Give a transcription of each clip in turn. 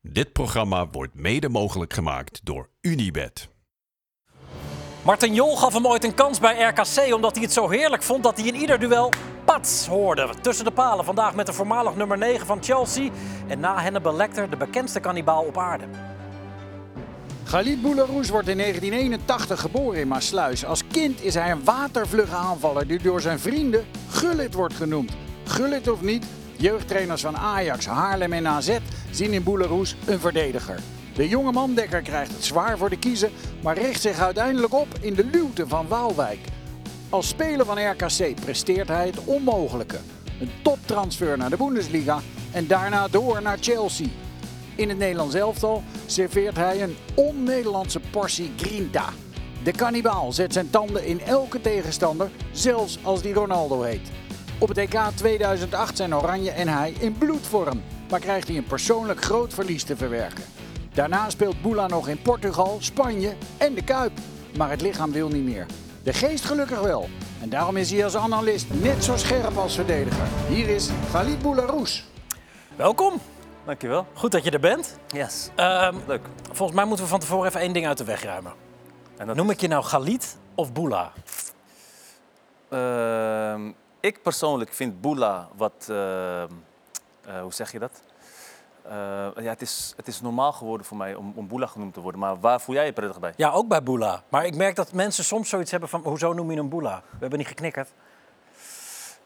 Dit programma wordt mede mogelijk gemaakt door Unibed. Martin Jol gaf hem ooit een kans bij RKC omdat hij het zo heerlijk vond dat hij in ieder duel pats hoorde. Tussen de palen vandaag met de voormalig nummer 9 van Chelsea en na Hannibal Lecter de bekendste kannibaal op aarde. Khalid Boularus wordt in 1981 geboren in Maasluis. Als kind is hij een watervlugge aanvaller die door zijn vrienden Gullit wordt genoemd. Gullit of niet, jeugdtrainers van Ajax, Haarlem en AZ zien in Boularus een verdediger. De jonge mandekker krijgt het zwaar voor de kiezen, maar richt zich uiteindelijk op in de luwte van Waalwijk. Als speler van RKC presteert hij het onmogelijke. Een toptransfer naar de Bundesliga en daarna door naar Chelsea. In het Nederlands elftal serveert hij een on-Nederlandse portie grinta. De kannibaal zet zijn tanden in elke tegenstander, zelfs als die Ronaldo heet. Op het EK 2008 zijn Oranje en hij in bloedvorm, maar krijgt hij een persoonlijk groot verlies te verwerken. Daarna speelt Boula nog in Portugal, Spanje en de Kuip. Maar het lichaam wil niet meer. De geest gelukkig wel. En daarom is hij als analist net zo scherp als verdediger. Hier is Khalid Boularus. Welkom, Dankjewel. goed dat je er bent. Yes. Ehm, Leuk. volgens mij moeten we van tevoren even één ding uit de weg ruimen. En dat Noem ik je nou Galit of Boula? Ehm, ik persoonlijk vind Boela wat. ehm, eh, hoe zeg je dat? Eh, ja, het, is, het is normaal geworden voor mij om, om Boela genoemd te worden. Maar waar voel jij je prettig bij? Ja, ook bij Boula. Maar ik merk dat mensen soms zoiets hebben van, hoezo noem je hem Boula? We hebben niet geknikkerd.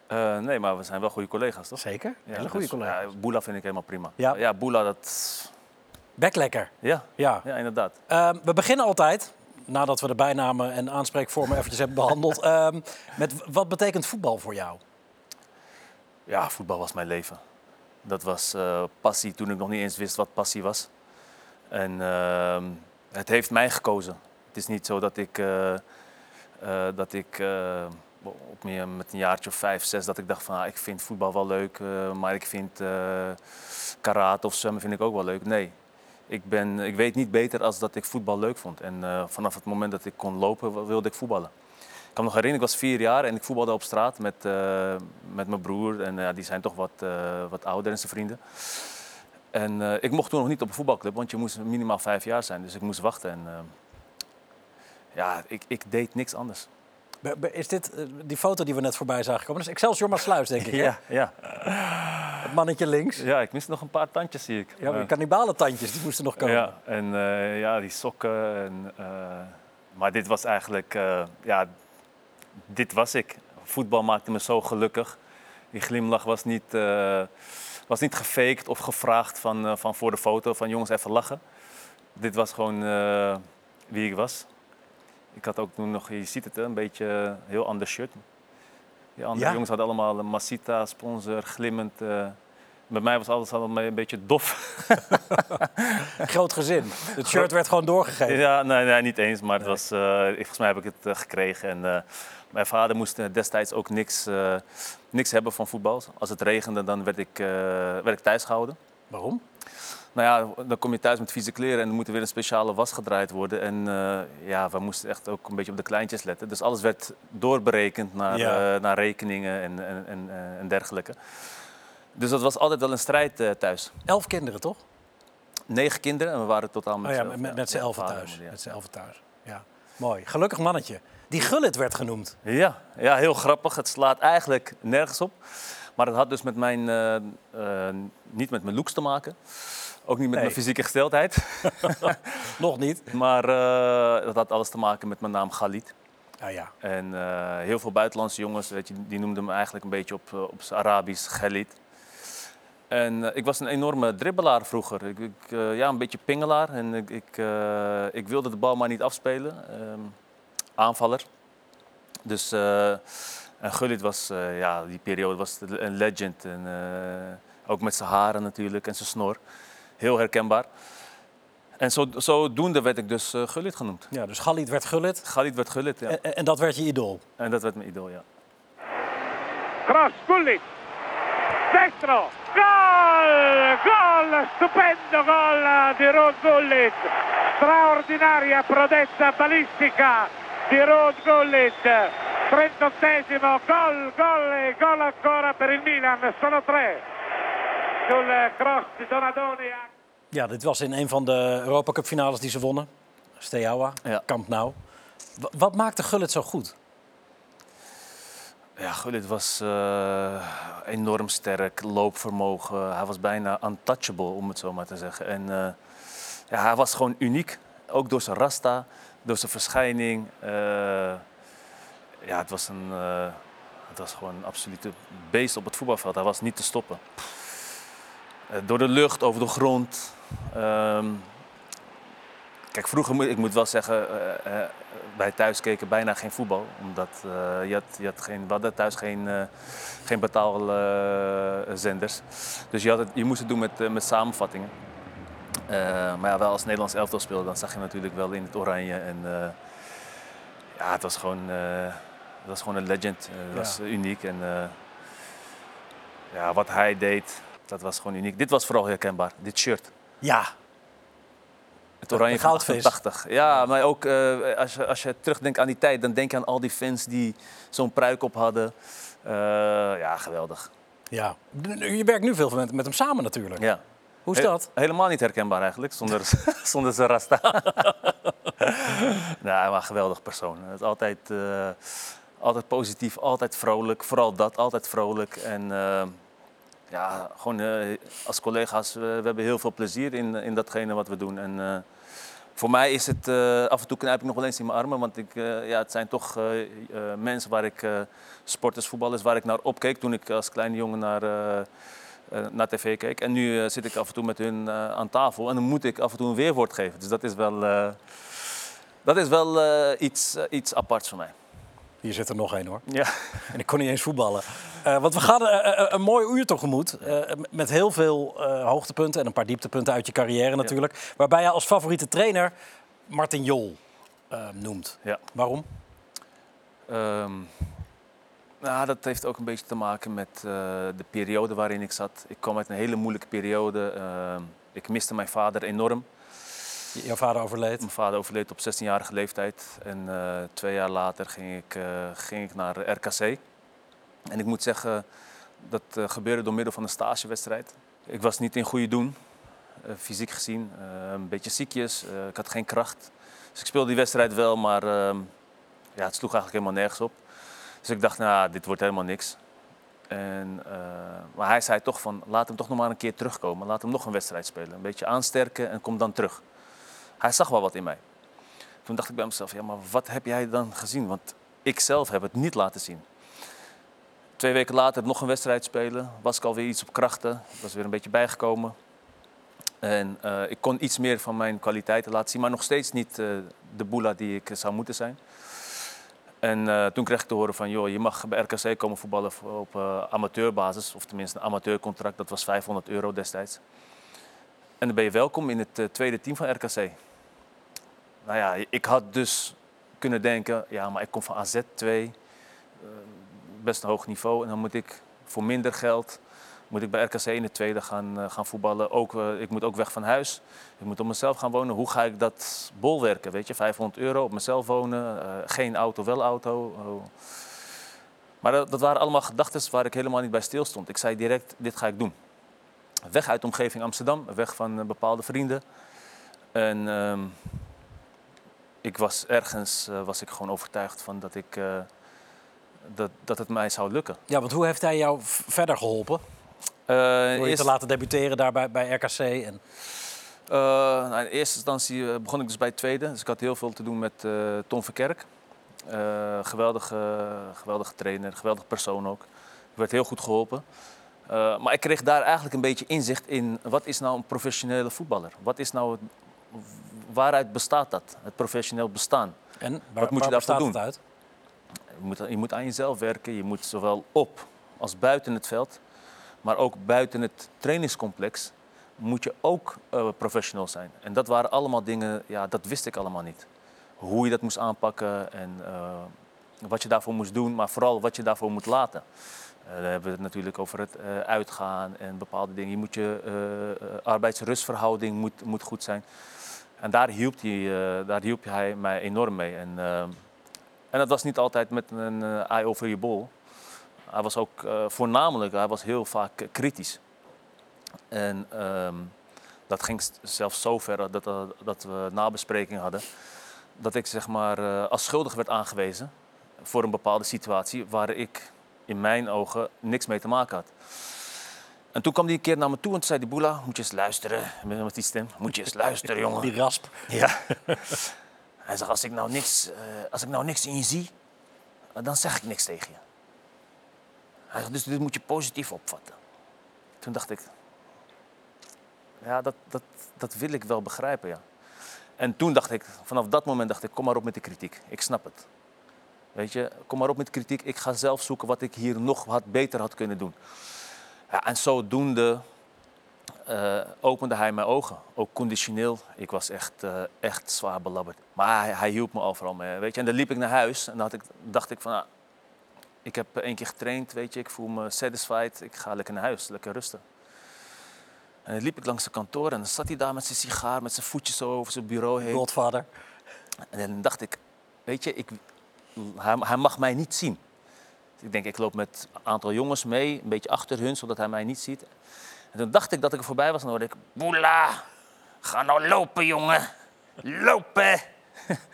Eh, nee, maar we zijn wel goede collega's, toch? Zeker, Ja, hele goede dus, collega. Ja, Boela vind ik helemaal prima. Ja. ja Boela, dat. Bek lekker. Ja, Ja. ja inderdaad. Ehm, we beginnen altijd, nadat we de bijnamen en aanspreekvormen eventjes hebben behandeld, ehm, met wat betekent voetbal voor jou? Ja, voetbal was mijn leven. Dat was eh, passie toen ik nog niet eens wist wat passie was. En ehm, het heeft mij gekozen. Het is niet zo dat ik, eh, eh, dat ik op meer met een jaartje of vijf, zes, dat ik dacht van ah, ik vind voetbal wel leuk, maar ik vind karate of zwemmen vind ik ook wel leuk. Nee, ik, ben, ik weet niet beter als dat ik voetbal leuk vond. En eh, vanaf het moment dat ik kon lopen, wilde ik voetballen. Ik kan me nog herinneren, ik was vier jaar en ik voetbalde op straat met, eh, met mijn broer. En ja, die zijn toch wat, eh, wat ouder en zijn vrienden. En eh, ik mocht toen nog niet op een voetbalclub, want je moest minimaal vijf jaar zijn. Dus ik moest wachten. En eh, ja, ik, ik deed niks anders. Is dit eh, die foto die we net voorbij zagen komen? Dat is Excelsior Maasluis, denk ik. hè? Ja, ja. Het mannetje links. ja, ik mis nog een paar tandjes, zie ik. Ja, maar Eh, kannibalentandjes, die moesten nog komen. Ja, en eh, ja, die sokken. En, maar dit was eigenlijk, ja, dit was ik. Voetbal maakte me zo gelukkig. Die glimlach was niet, was niet gefaked of gevraagd van, van voor de foto, van jongens even lachen. Dit was gewoon wie ik was. Ik had ook toen nog, je ziet het, een beetje een heel ander shirt. Die andere Ja. jongens hadden allemaal een Masita, sponsor, glimmend. eh. bij mij was alles allemaal een beetje dof. Groot gezin. Het shirt werd gewoon doorgegeven. Ja, nee, nee, niet eens, maar het was, eh, ik- volgens mij heb ik het eh, gekregen. En, eh, mijn vader moest eh, destijds ook niks, eh, niks hebben van voetbal. Als het regende, dan werd ik, eh, werd ik thuis gehouden. Waarom? Nou ja, dan kom je thuis met vieze kleren en er moet er weer een speciale was gedraaid worden. En eh, ja, we moesten echt ook een beetje op de kleintjes letten. Dus alles werd doorberekend naar, Ja. eh, naar rekeningen en, en, en, eh, en dergelijke. Dus dat was altijd wel een strijd thuis. Elf kinderen, toch? Negen kinderen en we waren totaal met Oh ja, z'n- met, met, z'n ja, elfen thuis. ja. Met z'n elfen thuis. Ja. Mooi. Gelukkig mannetje. Die Gullit werd genoemd. Ja, ja, heel grappig. Het slaat eigenlijk nergens op. Maar het had dus met mijn, niet met mijn looks te maken. Ook niet met Nee. mijn fysieke gesteldheid. Nog niet. Maar eh, dat had alles te maken met mijn naam Khalid. Ah ja. En eh, heel veel buitenlandse jongens, weet je, die noemden me eigenlijk een beetje op, eh, op zijn Arabisch Khalid. En ik was een enorme dribbelaar vroeger. Ik, ik, ja, een beetje pingelaar. En ik, ik, ik wilde de bal maar niet afspelen. Ehm, aanvaller. Dus en Gullit was, ja, die periode was een legend. En, ook met zijn haren natuurlijk en zijn snor. Heel herkenbaar. En zo, zodoende werd ik dus Gullit genoemd. ja. Dus Galit werd Gullit. Gullit werd Gullit, ja. En, en dat werd je idool. En dat werd mijn idool, ja. Cross, Gullit. Destro. Gol! Gol! Stupendo gol di Rod Gullit. Straordinaria prodezza balistica di Rod Gullit. 38esimo, gol, gol e gol ancora per il Milan. Sono tre. Sul cross di Donadoni. Ja, dit was in een van de Europa Cup finales die ze wonnen. Steaua, Ja. Camp Nou. Wa- Wat maakte Gullit zo goed? Ja, Gullit was eh, enorm sterk, loopvermogen. Hij was bijna untouchable, om het zo maar te zeggen. En eh, ja, hij was gewoon uniek. Ook door zijn rasta, door zijn verschijning. Eh, ja, het was, een, het was gewoon een absolute beest op het voetbalveld. Hij was niet te stoppen. Door de lucht, over de grond. Ehm, kijk, vroeger, moet ik moet wel zeggen, eh, eh, wij thuis keken bijna geen voetbal. Omdat eh, je had, je had geen, we hadden thuis geen, eh geen betaalzenders. dus je, had het, je moest het doen met, eh, met samenvattingen. Eh, maar ja, wel als Nederlands elftal speelde, dan zag je natuurlijk wel in het oranje. En eh, ja, het was gewoon, eh, het was gewoon een legend. Eh, het was Ja. eh, uniek. En eh, ja, wat hij deed, dat was gewoon uniek. Dit was vooral herkenbaar, dit shirt. Ja, Het oranje van goudvis. 88. Ja, maar ook eh, als, je, als je terugdenkt aan die tijd, dan denk je aan al die fans die zo'n pruik op hadden. Eh, ja, geweldig. ja. Je werkt nu veel met, met hem samen natuurlijk. Ja. Hoe is He- dat? helemaal niet herkenbaar eigenlijk, zonder, zonder zijn rasta. nou, was een geweldig persoon. Het is altijd, eh, altijd positief, altijd vrolijk. Vooral dat, altijd vrolijk. En ja, gewoon eh, als collega's, we hebben heel veel plezier in, in datgene wat we doen. En eh, voor mij is het, eh, af en toe knijp ik nog wel eens in mijn armen. Want ik, ja, het zijn toch mensen waar ik, sporters, voetballers, waar ik naar opkeek toen ik als kleine jongen naar... naar tv keek. En nu zit ik af en toe met hun aan tafel en dan moet ik af en toe een weerwoord geven. Dus dat is wel, dat is wel iets, iets aparts voor mij. Hier zit er nog één hoor. Ja. En ik kon niet eens voetballen. Eh, want we gaan eh, eh, een mooi uur tegemoet. met heel veel hoogtepunten en een paar dieptepunten uit je carrière natuurlijk. Waarbij je als favoriete trainer Martin Jol eh, noemt. Ja. Waarom? Ehm, nou, dat heeft ook een beetje te maken met de periode waarin ik zat. Ik kwam uit een hele moeilijke periode. Ehm, ik miste mijn vader enorm. Jouw vader overleed. Mijn vader overleed op 16-jarige leeftijd. En eh, twee jaar later ging ik, eh, ging ik naar RKC. En ik moet zeggen, dat eh, gebeurde door middel van een stagewedstrijd. Ik was niet in goede doen, fysiek gezien. Een beetje ziekjes, ik had geen kracht. Dus ik speelde die wedstrijd wel, maar ehm, ja, het sloeg eigenlijk helemaal nergens op. Dus ik dacht, nou, dit wordt helemaal niks. En, maar hij zei toch van, laat hem toch nog maar een keer terugkomen. Laat hem nog een wedstrijd spelen. Een beetje aansterken en kom dan terug. Hij zag wel wat in mij. Toen dacht ik bij mezelf, ja, maar wat heb jij dan gezien? Want ik zelf heb het niet laten zien. Twee weken later nog een wedstrijd spelen. Was ik alweer iets op krachten. Was weer een beetje bijgekomen. En eh, ik kon iets meer van mijn kwaliteiten laten zien. Maar nog steeds niet eh, de boela die ik zou moeten zijn. En eh, toen kreeg ik te horen van, joh, je mag bij RKC komen voetballen op amateurbasis. Of tenminste een amateurcontract. Dat was 500 euro destijds. En dan ben je welkom in het tweede team van RKC. Nou ja, ik had dus kunnen denken, ja, maar ik kom van AZ 2, eh, best een hoog niveau. En dan moet ik voor minder geld, moet ik bij RKC in het tweede gaan, eh, gaan voetballen. Ook, eh, ik moet ook weg van huis. Ik moet op mezelf gaan wonen. Hoe ga ik dat bolwerken, weet je? 500 euro op mezelf wonen, geen auto, wel auto. Oh. Maar dat, waren allemaal gedachten waar ik helemaal niet bij stilstond. Ik zei direct, dit ga ik doen. Weg uit de omgeving Amsterdam, weg van bepaalde vrienden. En ehm, ik was ergens eh, was ik gewoon overtuigd van dat, ik, eh, dat, dat het mij zou lukken. Ja, want hoe heeft hij jou verder geholpen? Eh, Door je eerst- te laten debuteren daar bij, bij RKC. En, nou, in eerste instantie begon ik dus bij het tweede. Dus ik had heel veel te doen met Tom Verkerk. Geweldige, geweldige trainer, geweldig persoon ook. Ik werd heel goed geholpen. Eh, maar ik kreeg daar eigenlijk een beetje inzicht in wat is nou een professionele voetballer? Wat is nou het, waaruit bestaat dat, het professioneel bestaan? en waar, moet je daarvoor doen? uit? Je moet, je moet aan jezelf werken. Je moet zowel op als buiten het veld, maar ook buiten het trainingscomplex, moet je ook eh, professional zijn. En dat waren allemaal dingen, ja, dat wist ik allemaal niet. Hoe je dat moest aanpakken en eh, wat je daarvoor moest doen, maar vooral wat je daarvoor moet laten. Dan hebben we het natuurlijk over het uitgaan en bepaalde dingen. Je moet je arbeidsrustverhouding moet, moet goed zijn. En daar hielp, hij, eh, daar hielp hij mij enorm mee. En, eh, en dat was niet altijd met een eh, eye over je bol. Hij was ook voornamelijk, hij was heel vaak kritisch. En ehm, Dat ging zelfs zo ver dat, dat we nabespreking hadden. Dat ik zeg maar als schuldig werd aangewezen voor een bepaalde situatie waar ik in mijn ogen niks mee te maken had. En toen kwam hij een keer naar me toe en zei die Boela, moet je eens luisteren, met die stem, moet je eens luisteren jongen. Die rasp. Ja. Hij zegt, als ik nou niks, eh, als ik nou niks in je zie, eh, dan zeg ik niks tegen je. Hij zegt, dus dit moet je positief opvatten. Toen dacht ik, ja, dat, dat, dat wil ik wel begrijpen, ja. En toen dacht ik, vanaf dat moment dacht ik, kom maar op met de kritiek. Ik snap het. Weet je, kom maar op met kritiek. Ik ga zelf zoeken wat ik hier nog wat beter had kunnen doen. Ja, en zodoende eh, opende hij mijn ogen. Ook conditioneel. Ik was echt, eh, echt zwaar belabberd. Maar hij, hij hielp me overal mee. Weet je. En dan liep ik naar huis en dan had ik, dacht ik van... ah, ik heb één keer getraind, weet je. Ik voel me satisfied. Ik ga lekker naar huis, lekker rusten. En dan liep ik langs zijn kantoor en dan zat hij daar met zijn sigaar, met zijn voetjes zo over zijn bureau heen. Godvader. En dan dacht ik, weet je, ik, hij, hij mag mij niet zien. Ik denk, ik loop met een aantal jongens mee, een beetje achter hun, zodat hij mij niet ziet. En toen dacht ik dat ik er voorbij was en dan hoorde ik, Boela, ga nou lopen, jongen. Lopen.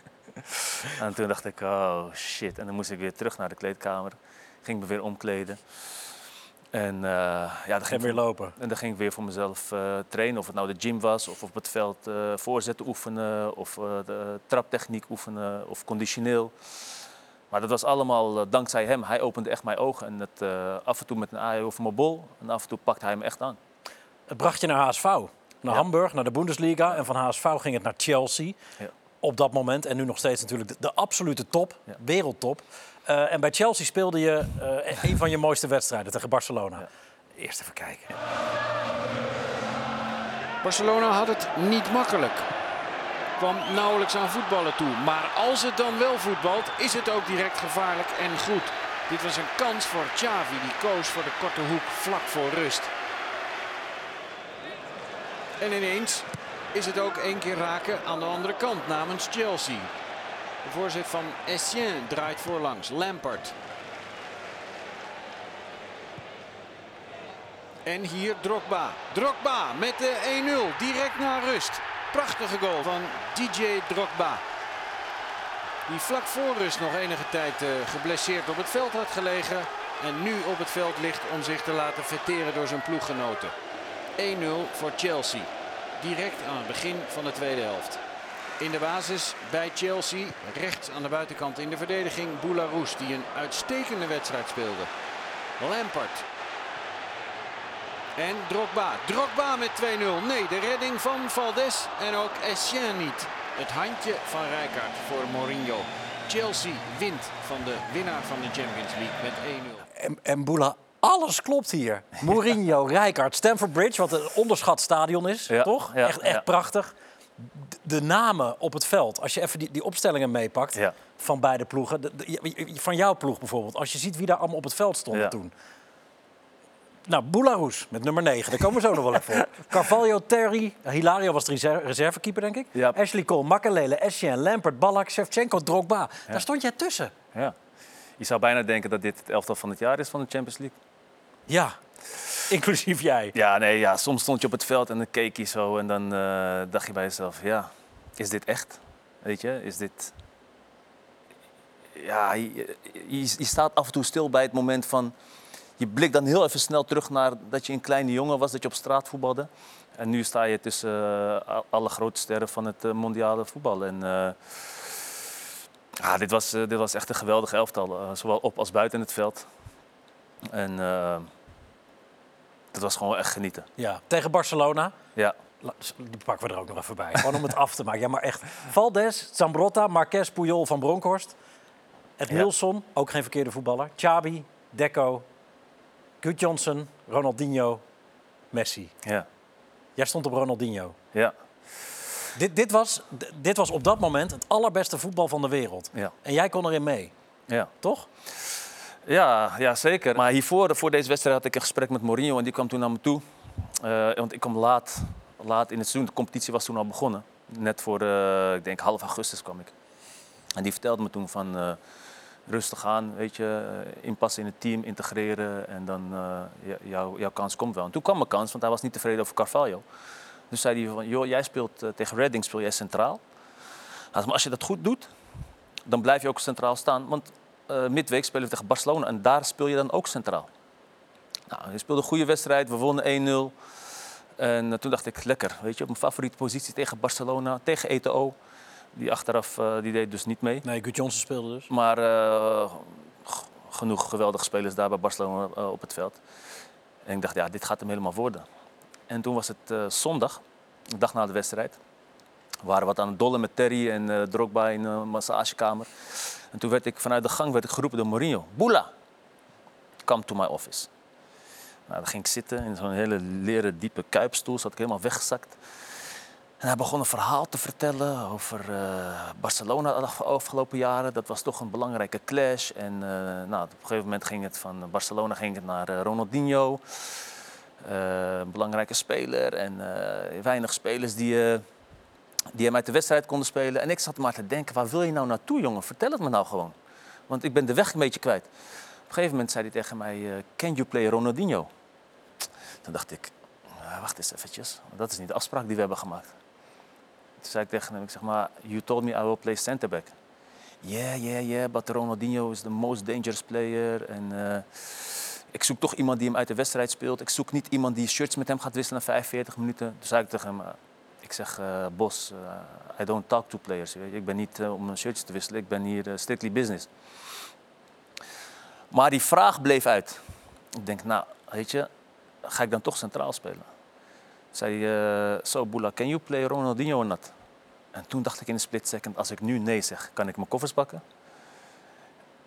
en toen dacht ik, oh shit. En dan moest ik weer terug naar de kleedkamer. Ging me weer omkleden. En eh, ja, dan ging weer lopen. en dan ging ik weer voor mezelf eh, trainen. Of het nou de gym was, of op het veld eh, voorzetten oefenen, of de traptechniek oefenen, of conditioneel. Maar dat was allemaal eh, dankzij hem. Hij opende echt mijn ogen. En het, eh, af en toe met een aai over mijn bol. En af en toe pakte hij me echt aan. Het bracht je naar HSV. Naar Ja. Hamburg, naar de Bundesliga. En van HSV ging het naar Chelsea. Ja. Op dat moment. En nu nog steeds natuurlijk de, de absolute top. Ja. Wereldtop. Eh, en bij Chelsea speelde je eh, een van je mooiste wedstrijden tegen Barcelona. Eerst even kijken. Barcelona had het niet makkelijk. Kwam nauwelijks aan voetballen toe. Maar als het dan wel voetbalt, is het ook direct gevaarlijk en goed. Dit was een kans voor Xavi, die koos voor de korte hoek vlak voor rust. En ineens is het ook één keer raken aan de andere kant namens Chelsea. De voorzet van Essien draait voorlangs. Lampard. En hier Drogba. Drogba met de 1-0 direct na rust. Prachtige goal van DJ Drogba. Die vlak voor rust nog enige tijd eh, geblesseerd op het veld had gelegen. En nu op het veld ligt om zich te laten verteren door zijn ploeggenoten. 1-0 voor Chelsea. Direct aan het begin van de tweede helft. In de basis bij Chelsea, rechts aan de buitenkant in de verdediging, Boularus die een uitstekende wedstrijd speelde. Lampard en Drogba. Drogba met 2-0. Nee, de redding van Valdes en ook Essien niet. Het handje van Rijkaard voor Mourinho. Chelsea wint van de winnaar van de Champions League met 1-0. En, en Boela, alles klopt hier. Mourinho, Rijkaard, Stamford Bridge, wat een onderschat stadion is, Ja, toch? ja, echt echt ja. prachtig. De namen op het veld, als je even die, die opstellingen meepakt Ja. van beide ploegen. de- de- van jouw ploeg bijvoorbeeld. Als je ziet wie daar allemaal op het veld stonden Ja. toen. Nou, Boularus met nummer 9, daar komen we zo nog wel even op. Carvalho, Terry, Hilario was de reserve, reservekeeper, denk ik. Ja. Ashley Cole, Makalele, Essien, Lampert, Ballack, Shevchenko, Drogba. Daar stond jij tussen. Ja. Je zou bijna denken dat dit het elftal van het jaar is van de Champions League. Ja, inclusief jij. Ja, nee, ja, soms stond je op het veld en dan keek je zo en dan eh, dacht je bij jezelf, ja, is dit echt? Weet je, is dit... Ja, je, je, je staat af en toe stil bij het moment van... Je blikt dan heel even snel terug naar dat je een kleine jongen was, dat je op straat voetbalde. En nu sta je tussen eh, al- alle grote sterren van het eh, mondiale voetbal. En eh, ja, dit, was, dit was echt een geweldig elftal, zowel op als buiten het veld. En dat was gewoon echt genieten. Ja, tegen Barcelona. Ja. Die pakken we er ook nog even bij. Gewoon om het af te maken. Ja, maar echt. Valdes, Zambrotta, Marquez, Puyol van Bronckhorst. Ed Ja. Nilsson, ook geen verkeerde voetballer. Chabi, Deco, Johnson, Ronaldinho, Messi. Ja, Jij stond op Ronaldinho. ja, Dit, dit, was, dit was op dat moment het allerbeste voetbal van de wereld. ja, En jij kon erin mee, ja. toch? Ja, ja, zeker. Maar hiervoor, voor deze wedstrijd, had ik een gesprek met Mourinho en die kwam toen naar me toe. Eh, want ik kwam laat, laat in het seizoen. De competitie was toen al begonnen. Net voor, eh, ik denk half augustus kwam ik. En die vertelde me toen van eh, rustig aan, weet je, eh, inpassen in het team, integreren en dan eh, jou- jouw kans komt wel. En toen kwam mijn kans, want hij was niet tevreden over Carvalho. Dus zei hij van, joh, jij speelt eh, tegen Reading speel jij centraal. Maar als je dat goed doet, dan blijf je ook centraal staan. Want eh, midweek spelen we tegen Barcelona en daar speel je dan ook centraal. Nou, hij speelde een goede wedstrijd, we wonnen 1-0. En toen dacht ik, lekker, weet je, op mijn favoriete positie tegen Barcelona, tegen ETO. Die achteraf, eh, die deed dus niet mee. Nee, Gut Johnson speelde dus. Maar eh, genoeg geweldige spelers daar bij Barcelona eh, op het veld. En ik dacht, ja, dit gaat hem helemaal worden. En toen was het zondag, de dag na de wedstrijd. We waren wat aan het dollen met Terry en Drogba in een massagekamer. En toen werd ik vanuit de gang werd ik geroepen door Mourinho. Boela, come to my office. Nou, dan ging ik zitten in zo'n hele leren diepe kuipstoel, zat ik helemaal weggezakt. En hij begon een verhaal te vertellen over eh, Barcelona de afgelopen jaren. Dat was toch een belangrijke clash. En eh, nou, op een gegeven moment ging het van Barcelona ging het naar eh, Ronaldinho. Een belangrijke speler en weinig spelers die, die hem uit de wedstrijd konden spelen. En ik zat maar te denken, waar wil je nou naartoe jongen? Vertel het me nou gewoon. Want ik ben de weg een beetje kwijt. Op een gegeven moment zei hij tegen mij, can you play Ronaldinho? Toen dacht ik, "Ah, wacht eens eventjes. Dat is niet de afspraak die we hebben gemaakt. Toen zei ik tegen hem, ik zeg maar, you told me I will play center back. Yeah, yeah, yeah, but Ronaldinho is the most dangerous player. En eh, ik zoek toch iemand die hem uit de wedstrijd speelt. Ik zoek niet iemand die shirts met hem gaat wisselen na 45 minuten. Toen zei ik tegen hem, eh, ik zeg, eh, Bos, I don't talk to players. Ik ben niet om een shirtje te wisselen, ik ben hier strictly business. Maar die vraag bleef uit. Ik denk, nou, weet je, ga ik dan toch centraal spelen? Zei hij, eh, so can you play Ronaldinho or not? En toen dacht ik in een split second, als ik nu nee zeg, kan ik mijn koffers pakken?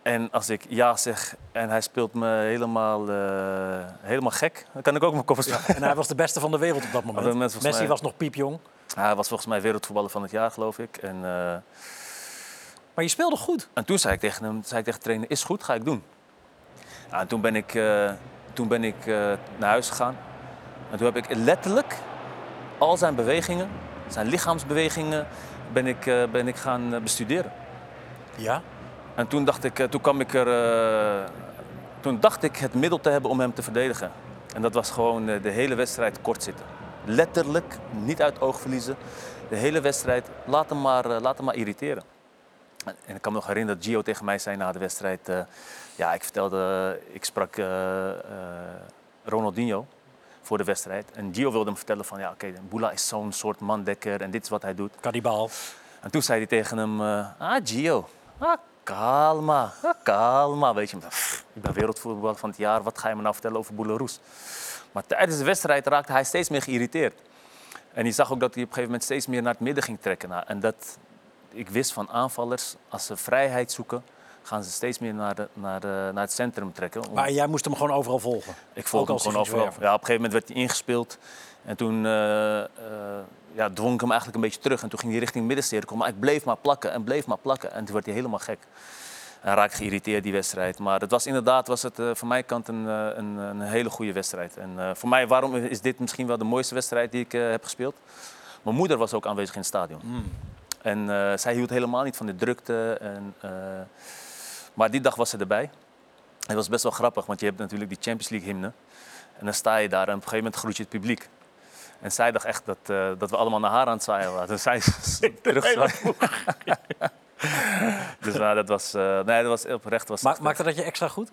En als ik ja zeg en hij speelt me helemaal, eh, helemaal gek, dan kan ik ook mijn koffers pakken. En hij was de beste van de wereld op dat dat moment. Messi mij- was nog piepjong. Hij was volgens mij wereldvoetballer van het jaar, geloof ik. En, eh, Maar je speelde goed. en toen zei ik tegen hem, zei ik tegen de trainer, is goed, ga ik doen. Ja, en toen ben ik, toen ben ik naar huis gegaan. En toen heb ik letterlijk al zijn bewegingen, zijn lichaamsbewegingen, ben ik, eh, ben ik gaan eh, bestuderen. Ja. En toen dacht ik, eh, toen kwam ik er, toen dacht ik het middel te hebben om hem te verdedigen. En dat was gewoon de hele wedstrijd kort zitten. Letterlijk, niet uit oog verliezen. De hele wedstrijd, laat hem maar, laat hem maar irriteren. En ik kan me nog herinneren dat Gio tegen mij zei na de wedstrijd... ja, ik vertelde, ik sprak Ronaldinho voor de wedstrijd. En Gio wilde hem vertellen van, ja oké, Boula is zo'n soort mandekker en dit is wat hij doet. Kadibaal. En toen zei hij tegen hem, eh, ah Gio, ah, kalma, ah, kalma. Weet je, ik ben wereldvoetballer van het jaar, wat ga je me nou vertellen over Boularoes? Maar tijdens de wedstrijd raakte hij steeds meer geïrriteerd. En je zag ook dat hij op een gegeven moment steeds meer naar het midden ging trekken. Nou, en dat, ik wist van aanvallers, als ze vrijheid zoeken, gaan ze steeds meer naar, de, naar, de, naar het centrum trekken. Om- Maar jij moest hem gewoon overal volgen. ik volgde hem gewoon overal. Ja, op een gegeven moment werd hij ingespeeld. En toen eh, eh, ja, dwong ik hem eigenlijk een beetje terug. En toen ging hij richting middencirkel. Maar ik bleef maar plakken en bleef maar plakken. En toen werd hij helemaal gek. En raak geïrriteerd die wedstrijd. Maar het was inderdaad was het, eh, van mijn kant een, eh, een, een hele goede wedstrijd. En eh, voor mij, waarom is dit misschien wel de mooiste wedstrijd die ik eh, heb gespeeld? Mijn moeder was ook aanwezig in het stadion. Hmm. En eh, zij hield helemaal niet van de drukte. En, eh, maar die dag was ze erbij. Het was best wel grappig, want je hebt natuurlijk die Champions League hymne. En dan sta je daar en op een gegeven moment groet je het publiek. En zij dacht echt dat, eh, dat we allemaal naar haar aan het zwaaien waren. Dus zij terugzwaaien. dus maar dat was, eh, nee, dat was oprecht. Was Ma maakte dat je extra goed?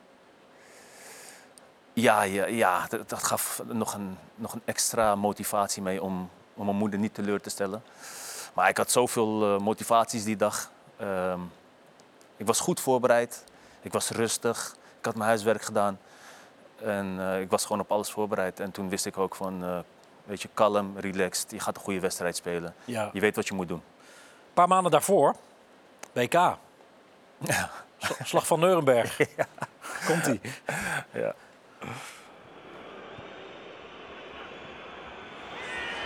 ja, ja, ja dat, dat gaf nog een, nog een extra motivatie mee om, om mijn moeder niet teleur te stellen. Maar ik had zoveel eh, motivaties die dag. Ehm, ik was goed voorbereid. Ik was rustig. Ik had mijn huiswerk gedaan. En eh, ik was gewoon op alles voorbereid. En toen wist ik ook van, eh, weet je, kalm, relaxed. Je gaat een goede wedstrijd spelen. Ja. Je weet wat je moet doen. Een paar maanden daarvoor, WK. Ja. Slag- van Nuremberg. Komt-ie. Ja.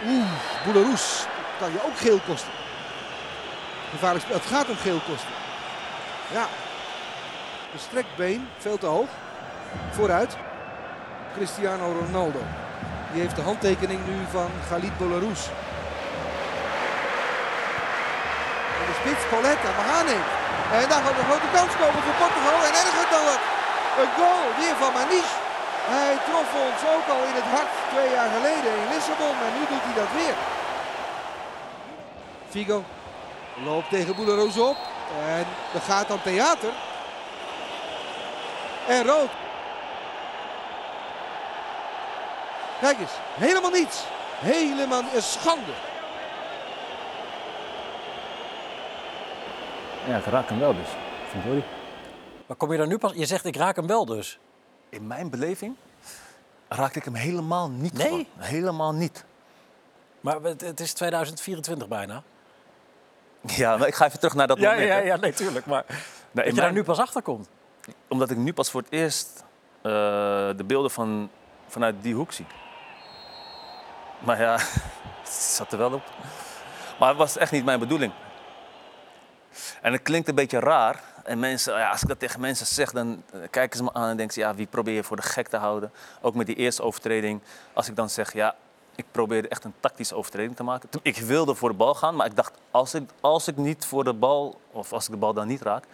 Oeh, Boularoes. Kan je ook geel kosten. Gevaarlijk spel. Het gaat om geel kosten. Ja. Een strekbeen, veel te hoog. Vooruit. Cristiano Ronaldo. Die heeft de handtekening nu van Galit Boularoes. En de spits Pauletta, Mahane. En daar gaat een grote kans komen voor Portugal. En erger dan dat. Een goal weer van Maniche. Hij trof ons ook al in het hart twee jaar geleden in Lissabon. En nu doet hij dat weer. Figo loopt tegen Boeleroes op. En er gaat dan theater. En rood. Kijk eens, helemaal niets. Helemaal een schande. Ja, ik raak hem wel dus. Jordi. Maar kom je daar nu pas... Je zegt, ik raak hem wel dus. In mijn beleving raakte ik hem helemaal niet. Nee? gewoon. Helemaal niet. Maar het, het is 2024 bijna. Ja, maar ik ga even terug naar dat Ja, moment. ja, ja, nee, tuurlijk. Maar Nee, dat je daar nu pas achter komt. Omdat ik nu pas voor het eerst eh, de beelden van, vanuit die hoek zie. Maar ja, het zat er wel op. Maar het was echt niet mijn bedoeling. En het klinkt een beetje raar. En mensen, ja, als ik dat tegen mensen zeg, dan eh, kijken ze me aan en denken ze... ja, wie probeer je voor de gek te houden? Ook met die eerste overtreding. Als ik dan zeg, ja, ik probeerde echt een tactische overtreding te maken. Ik wilde voor de bal gaan, maar ik dacht... als ik, als ik niet voor de bal, of als ik de bal dan niet raak...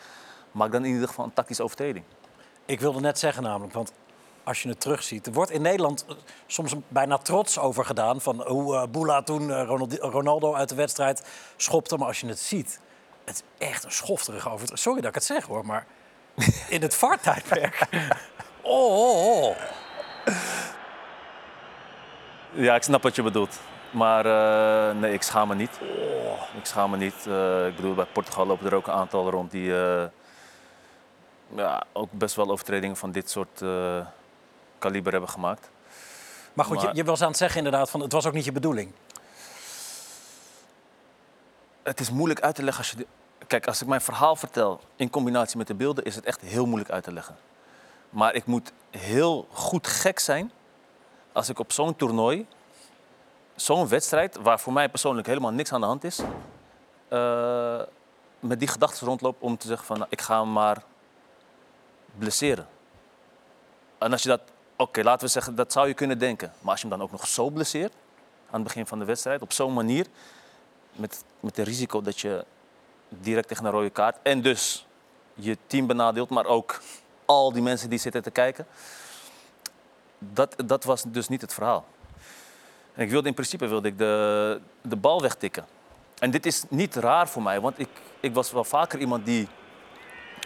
maak dan in ieder geval een tactische overtreding. Ik wilde net zeggen namelijk, want als je het terugziet... Er wordt in Nederland eh, soms bijna trots over gedaan... van hoe eh Boela toen eh, Ronald- Ronaldo uit de wedstrijd schopte. Maar als je het ziet, het is echt een schofterige over. Sorry dat ik het zeg hoor, maar in het vaartijdperk... Oh, oh, oh. Ja, ik snap wat je bedoelt. Maar eh, nee, ik schaam me niet. Ik schaam me niet. Eh, ik bedoel, bij Portugal lopen er ook een aantal rond die eh, ja, ook best wel overtredingen van dit soort kaliber hebben gemaakt. Maar goed, je, je was aan het zeggen inderdaad van het was ook niet je bedoeling. Het is moeilijk uit te leggen als je. de- Kijk, als ik mijn verhaal vertel in combinatie met de beelden, is het echt heel moeilijk uit te leggen. Maar ik moet heel goed gek zijn als ik op zo'n toernooi, zo'n wedstrijd, waar voor mij persoonlijk helemaal niks aan de hand is, eh, met die gedachten rondloop om te zeggen van nou, ik ga hem maar blesseren. En als je dat, oké, laten we zeggen, dat zou je kunnen denken. Maar als je hem dan ook nog zo blesseert, aan het begin van de wedstrijd, op zo'n manier, met, met het risico dat je direct tegen een rode kaart en dus je team benadeelt, maar ook al die mensen die zitten te kijken. Dat, dat was dus niet het verhaal. En ik wilde in principe wilde ik de, de bal wegtikken. En dit is niet raar voor mij, want ik, ik was wel vaker iemand die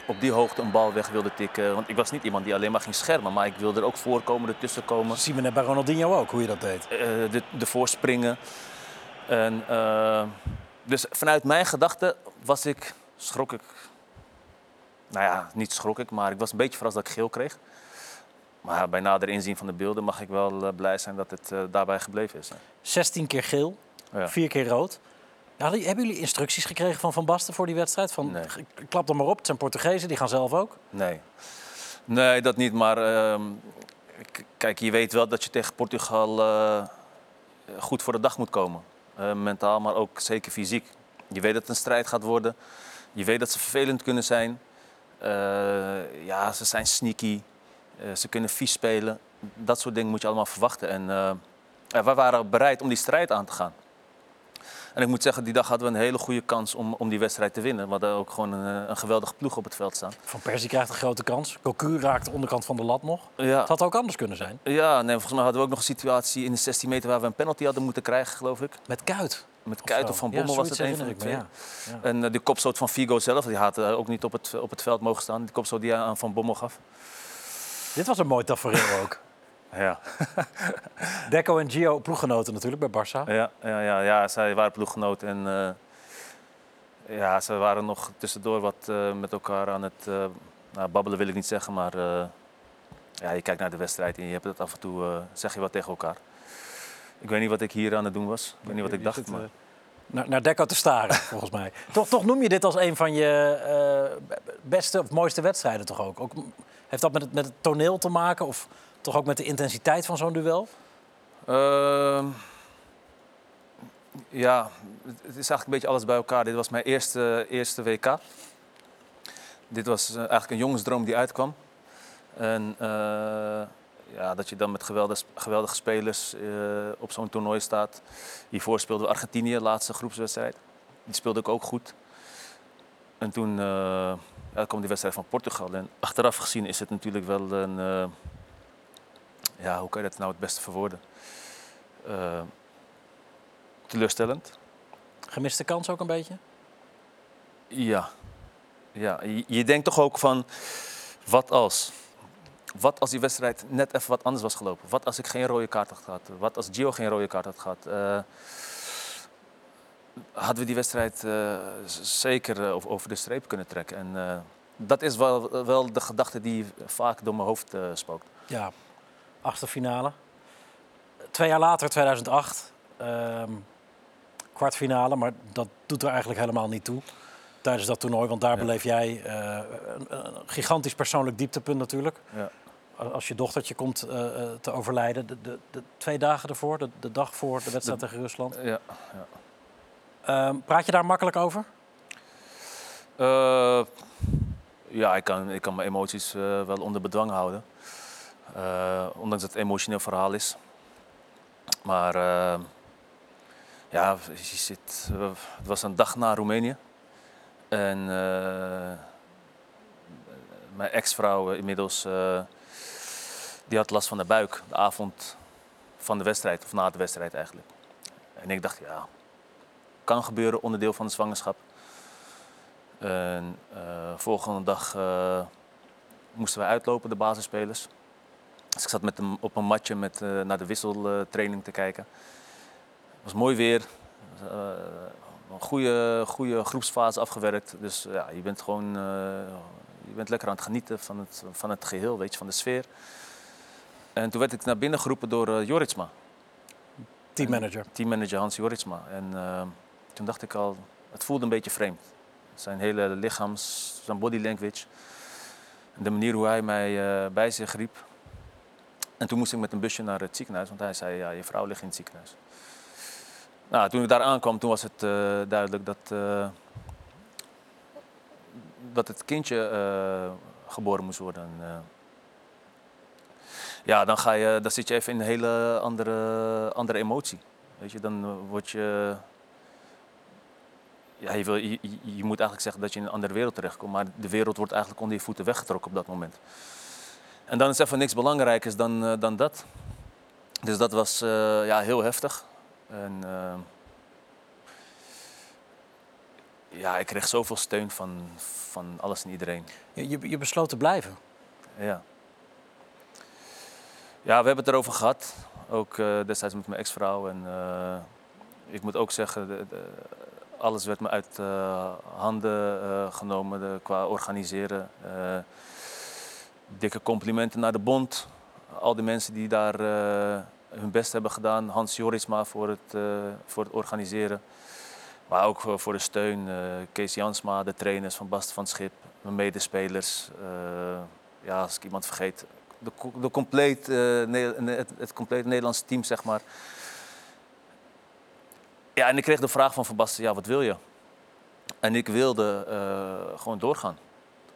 op die hoogte een bal weg wilde tikken. Want ik was niet iemand die alleen maar ging schermen, maar ik wilde er ook voorkomen, ertussen komen zien we net bij Ronaldinho ook, hoe je dat deed. eh, de, ervoor springen. En, eh, dus vanuit mijn gedachten was ik, schrok ik, nou ja, niet schrok ik, maar ik was een beetje verrast dat ik geel kreeg. Maar bij nader inzien van de beelden mag ik wel eh, blij zijn dat het eh, daarbij gebleven is. hè. 16 keer geel, Ja. 4 keer rood. Hadden- hebben jullie instructies gekregen van Van Basten voor die wedstrijd? Van, Nee. klap er maar op, het zijn Portugezen, die gaan zelf ook. Nee. Nee, dat niet. Maar ehm, kijk, je weet wel dat je tegen Portugal eh, goed voor de dag moet komen. Mentaal, maar ook zeker fysiek. Je weet dat het een strijd gaat worden. Je weet dat ze vervelend kunnen zijn. Ja, ze zijn sneaky. Eh, ze kunnen vies spelen. Dat soort dingen moet je allemaal verwachten. En eh, ja, wij waren bereid om die strijd aan te gaan. En ik moet zeggen, die dag hadden we een hele goede kans om, om die wedstrijd te winnen. We hadden ook gewoon een, eh, een geweldige ploeg op het veld staan. Van Persie krijgt een grote kans. Cocu raakt de onderkant van de lat nog. Ja. Het had ook anders kunnen zijn. Ja, nee, volgens mij hadden we ook nog een situatie in de 16 meter waar we een penalty hadden moeten krijgen, geloof ik. Met Kuit. Met Kuit of Van Bommel ja, was het een van de twee. ja. En de kopstoot van Figo zelf, die had ook niet op het, op het veld mogen staan. Die kopstoot die hij aan Van Bommel gaf. Dit was een mooi tafereel ook. Ja, Deco en Gio, ploeggenoten natuurlijk bij Barça. ja, ja, ja, ja zij waren ploeggenoten en eh, ja, ze waren nog tussendoor wat eh, met elkaar aan het eh, nou, babbelen, wil ik niet zeggen, maar ja, je kijkt naar de wedstrijd en je hebt het af en toe, zeg je wat tegen elkaar. Ik weet niet wat ik hier aan het doen was. Ik weet niet wat ik dacht. Maar... Naar, naar Deco te staren, volgens mij. Toch, toch noem je dit als een van je beste of mooiste wedstrijden toch ook? ook heeft dat met het, met het toneel te maken of toch ook met de intensiteit van zo'n duel? Ehm, ja, het is eigenlijk een beetje alles bij elkaar. Dit was mijn eerste, eerste WK. Dit was eh, eigenlijk een jongensdroom die uitkwam. En eh, ja, dat je dan met geweldige, geweldige spelers eh, op zo'n toernooi staat. Hiervoor speelde Argentinië, laatste groepswedstrijd. Die speelde ik ook goed. En toen ja, kwam die wedstrijd van Portugal. En achteraf gezien is het natuurlijk wel een... eh, ja, hoe kan je dat nou het beste verwoorden? Eh, teleurstellend. Gemiste kans ook een beetje? Ja. ja. Je, je denkt toch ook van, wat als? Wat als die wedstrijd net even wat anders was gelopen? Wat als ik geen rode kaart had gehad? Wat als Gio geen rode kaart had gehad? Eh, hadden we die wedstrijd eh, zeker eh, over, de streep kunnen trekken. En eh, dat is wel, wel de gedachte die vaak door mijn hoofd eh, spookt. Ja, achtste finale. Twee jaar later, 2008, ehm, kwartfinale, maar dat doet er eigenlijk helemaal niet toe tijdens dat toernooi. Want daar Ja. beleef jij een, een gigantisch persoonlijk dieptepunt natuurlijk. Ja. Als je dochtertje komt te overlijden, de, de, de twee dagen ervoor, de, de dag voor de wedstrijd tegen Rusland. Ja. Ehm, praat je daar makkelijk over? Eh, ja, ik kan, ik kan mijn emoties eh, wel onder bedwang houden. Eh, ondanks dat het emotioneel verhaal is. Maar ja, het was een dag na Roemenië. En mijn ex-vrouw inmiddels, die had last van de buik. De avond van de wedstrijd, of na de wedstrijd eigenlijk. En ik dacht, ja, kan gebeuren, onderdeel van de zwangerschap. En eh, volgende dag eh, moesten wij uitlopen, de basisspelers. Dus ik zat met hem op een matje met, eh, naar de wisseltraining te kijken. Het was mooi weer. Een goede, goede groepsfase afgewerkt. Dus ja, je bent gewoon je bent lekker aan het genieten van het, van het geheel, weet je, van de sfeer. En toen werd ik naar binnen geroepen door Joritsma Teammanager. teammanager Hans Joritsma. En toen dacht ik al, het voelde een beetje vreemd. Zijn hele lichaams, zijn body language. De manier hoe hij mij eh, bij zich riep. En toen moest ik met een busje naar het ziekenhuis, want hij zei, ja, je vrouw ligt in het ziekenhuis. Nou, toen ik daar aankwam, toen was het eh, duidelijk dat, eh, dat het kindje geboren moest worden. En, ja, dan, ga je, dan zit je even in een hele andere, andere emotie. Weet je, dan word je. Ja, je, wil, je, moet eigenlijk zeggen dat je in een andere wereld terechtkomt, maar de wereld wordt eigenlijk onder je voeten weggetrokken op dat moment. En dan is even niks belangrijkers dan, eh, dan dat. Dus dat was eh, ja, heel heftig. En, eh, ja, ik kreeg zoveel steun van, van alles en iedereen. Je, je, besloot te blijven. Ja. Ja, we hebben het erover gehad. Ook destijds met mijn ex-vrouw. En ik moet ook zeggen, de, de- alles werd me uit eh, handen eh, genomen qua organiseren. Eh, dikke complimenten naar de bond. Al die mensen die daar hun best hebben gedaan. Hans Jorisma voor het, voor het organiseren. Maar ook voor, de steun. Kees Jansma, de trainers van Bast van Schip. Mijn medespelers. ja, als ik iemand vergeet. De, de compleet, het, het complete Nederlandse team, zeg maar. Ja, en ik kreeg de vraag van Van Basten, ja, wat wil je? En ik wilde eh, gewoon doorgaan.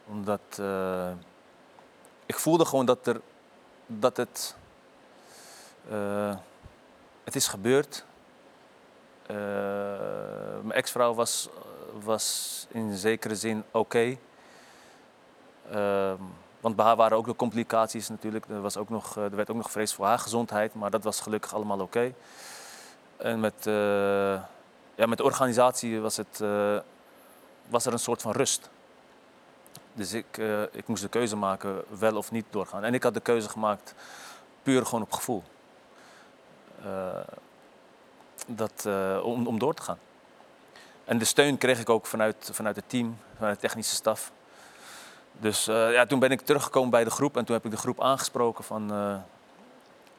Omdat eh, ik voelde gewoon dat, er, dat het, eh, het is gebeurd. Mijn ex-vrouw was, was in zekere zin oké. Ehm, want bij haar waren ook nog complicaties natuurlijk. Er, was ook nog, er werd ook nog gevreesd voor haar gezondheid, maar dat was gelukkig allemaal oké. En met, eh, ja, met de organisatie was, het, eh, was er een soort van rust. Dus ik, eh, ik moest de keuze maken wel of niet doorgaan. En ik had de keuze gemaakt puur gewoon op gevoel. Dat, om, om door te gaan. En de steun kreeg ik ook vanuit, vanuit het team, vanuit de technische staf. Dus ja, toen ben ik teruggekomen bij de groep en toen heb ik de groep aangesproken van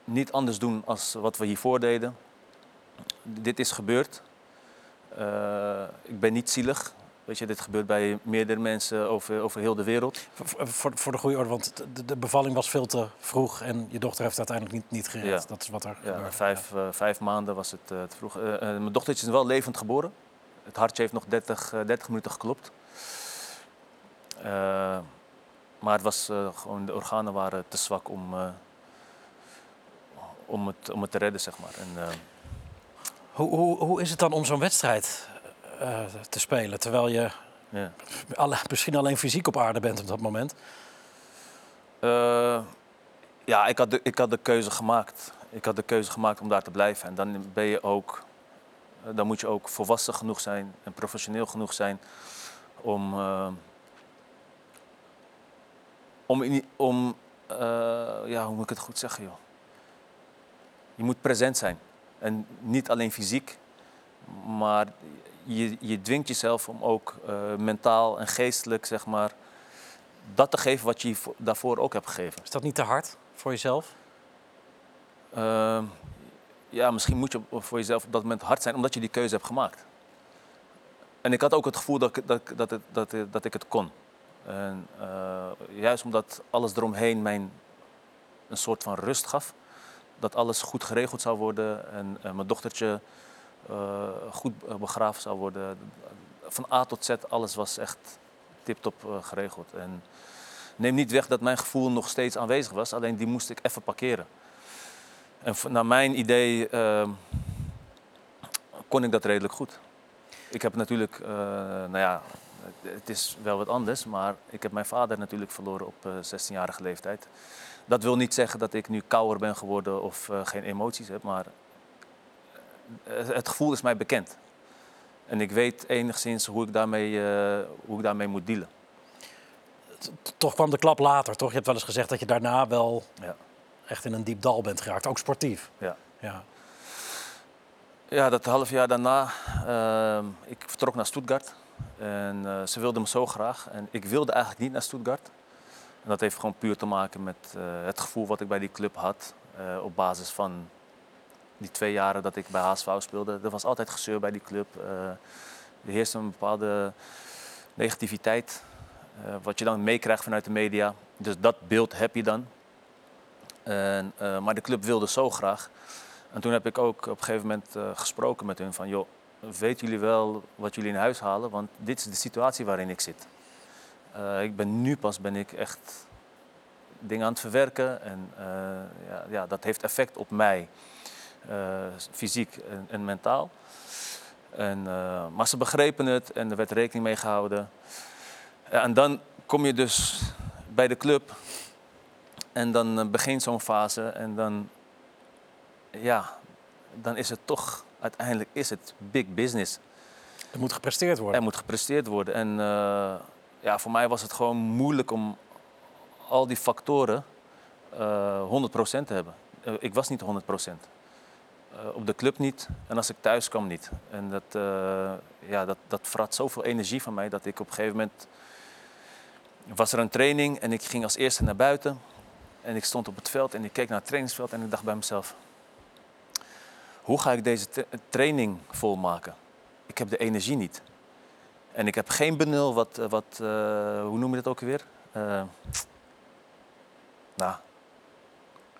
niet anders doen als wat we hiervoor deden. Dit is gebeurd. Eh, ik ben niet zielig. Weet je, dit gebeurt bij meerdere mensen over, over heel de wereld. Voor, voor, voor de goede orde, want de, de bevalling was veel te vroeg en je dochter heeft uiteindelijk niet, niet gered. Ja. Dat is wat er Ja, gebeurde. vijf, eh, vijf maanden was het eh, te vroeg. Mijn dochtertje is wel levend geboren. Het hartje heeft nog 30, eh, 30 minuten geklopt. Maar het was, gewoon, de organen waren te zwak om, om, het, om het te redden, zeg maar. En, Hoe, hoe, hoe is het dan om zo'n wedstrijd eh, te spelen, terwijl je ja. alle, misschien alleen fysiek op aarde bent op dat moment? Eh, ja, ik had, de, ik had de keuze gemaakt. Ik had de keuze gemaakt om daar te blijven. En dan ben je ook. eh, dan moet je ook volwassen genoeg zijn en professioneel genoeg zijn om, eh, om, om eh, ja, hoe moet ik het goed zeggen, joh? Je moet present zijn. En niet alleen fysiek, maar je, je dwingt jezelf om ook eh, mentaal en geestelijk, zeg maar, dat te geven wat je vo- daarvoor ook hebt gegeven. Is dat niet te hard voor jezelf? Ehm, ja, misschien moet je voor jezelf op dat moment hard zijn, omdat je die keuze hebt gemaakt. En ik had ook het gevoel dat ik, dat, dat, het, dat, dat ik het kon. En, eh, juist omdat alles eromheen mij een soort van rust gaf. Dat alles goed geregeld zou worden en eh, mijn dochtertje eh, goed eh, begraven zou worden. Van A tot Z, alles was echt tip-top eh, geregeld. En neem niet weg dat mijn gevoel nog steeds aanwezig was, alleen die moest ik even parkeren. En naar mijn idee ehm, kon ik dat redelijk goed. Ik heb natuurlijk, nou ja, het- is wel wat anders, maar ik heb mijn vader natuurlijk verloren op eh 16-jarige leeftijd. Dat wil niet zeggen dat ik nu kouder ben geworden of eh, geen emoties heb, maar eh, het gevoel is mij bekend. En ik weet enigszins hoe ik daarmee, eh, hoe ik daarmee moet dealen. Toch kwam de klap later, toch? Je hebt wel eens gezegd dat je daarna wel Ja. echt in een diep dal bent geraakt, ook sportief. Ja. Ja. Ja, dat half jaar daarna, ehm, ik vertrok naar Stuttgart. En ze wilden me zo graag. En ik wilde eigenlijk niet naar Stuttgart. En dat heeft gewoon puur te maken met eh, het gevoel wat ik bij die club had. eh, op basis van die twee jaren dat ik bij HSV speelde. Er was altijd gezeur bij die club. eh er heerste een bepaalde negativiteit. wat je dan meekrijgt vanuit de media. Dus dat beeld heb je dan. En, maar de club wilde zo graag. En toen heb ik ook op een gegeven moment gesproken met hun van, joh, weten jullie wel wat jullie in huis halen? Want dit is de situatie waarin ik zit. Eh, ik ben nu pas ben ik echt dingen aan het verwerken en eh, ja, ja, dat heeft effect op mij, eh, fysiek en, en mentaal. En, maar ze begrepen het en er werd rekening mee gehouden. Ja, en dan kom je dus bij de club en dan begint zo'n fase en dan ja, dan is het toch, uiteindelijk is het big business. Er moet gepresteerd worden. Er moet gepresteerd worden. En ja, voor mij was het gewoon moeilijk om al die factoren eh 100% te hebben. Eh, ik was niet 100%. Eh, op de club niet en als ik thuis kwam niet. En dat, eh ja, dat, dat vrat zoveel energie van mij dat ik op een gegeven moment... was er een training en ik ging als eerste naar buiten. En ik stond op het veld en ik keek naar het trainingsveld en ik dacht bij mezelf... Hoe ga ik deze tra- training volmaken? Ik heb de energie niet. En ik heb geen benul wat, eh, wat eh, hoe noem je dat ook weer? Eh, nou,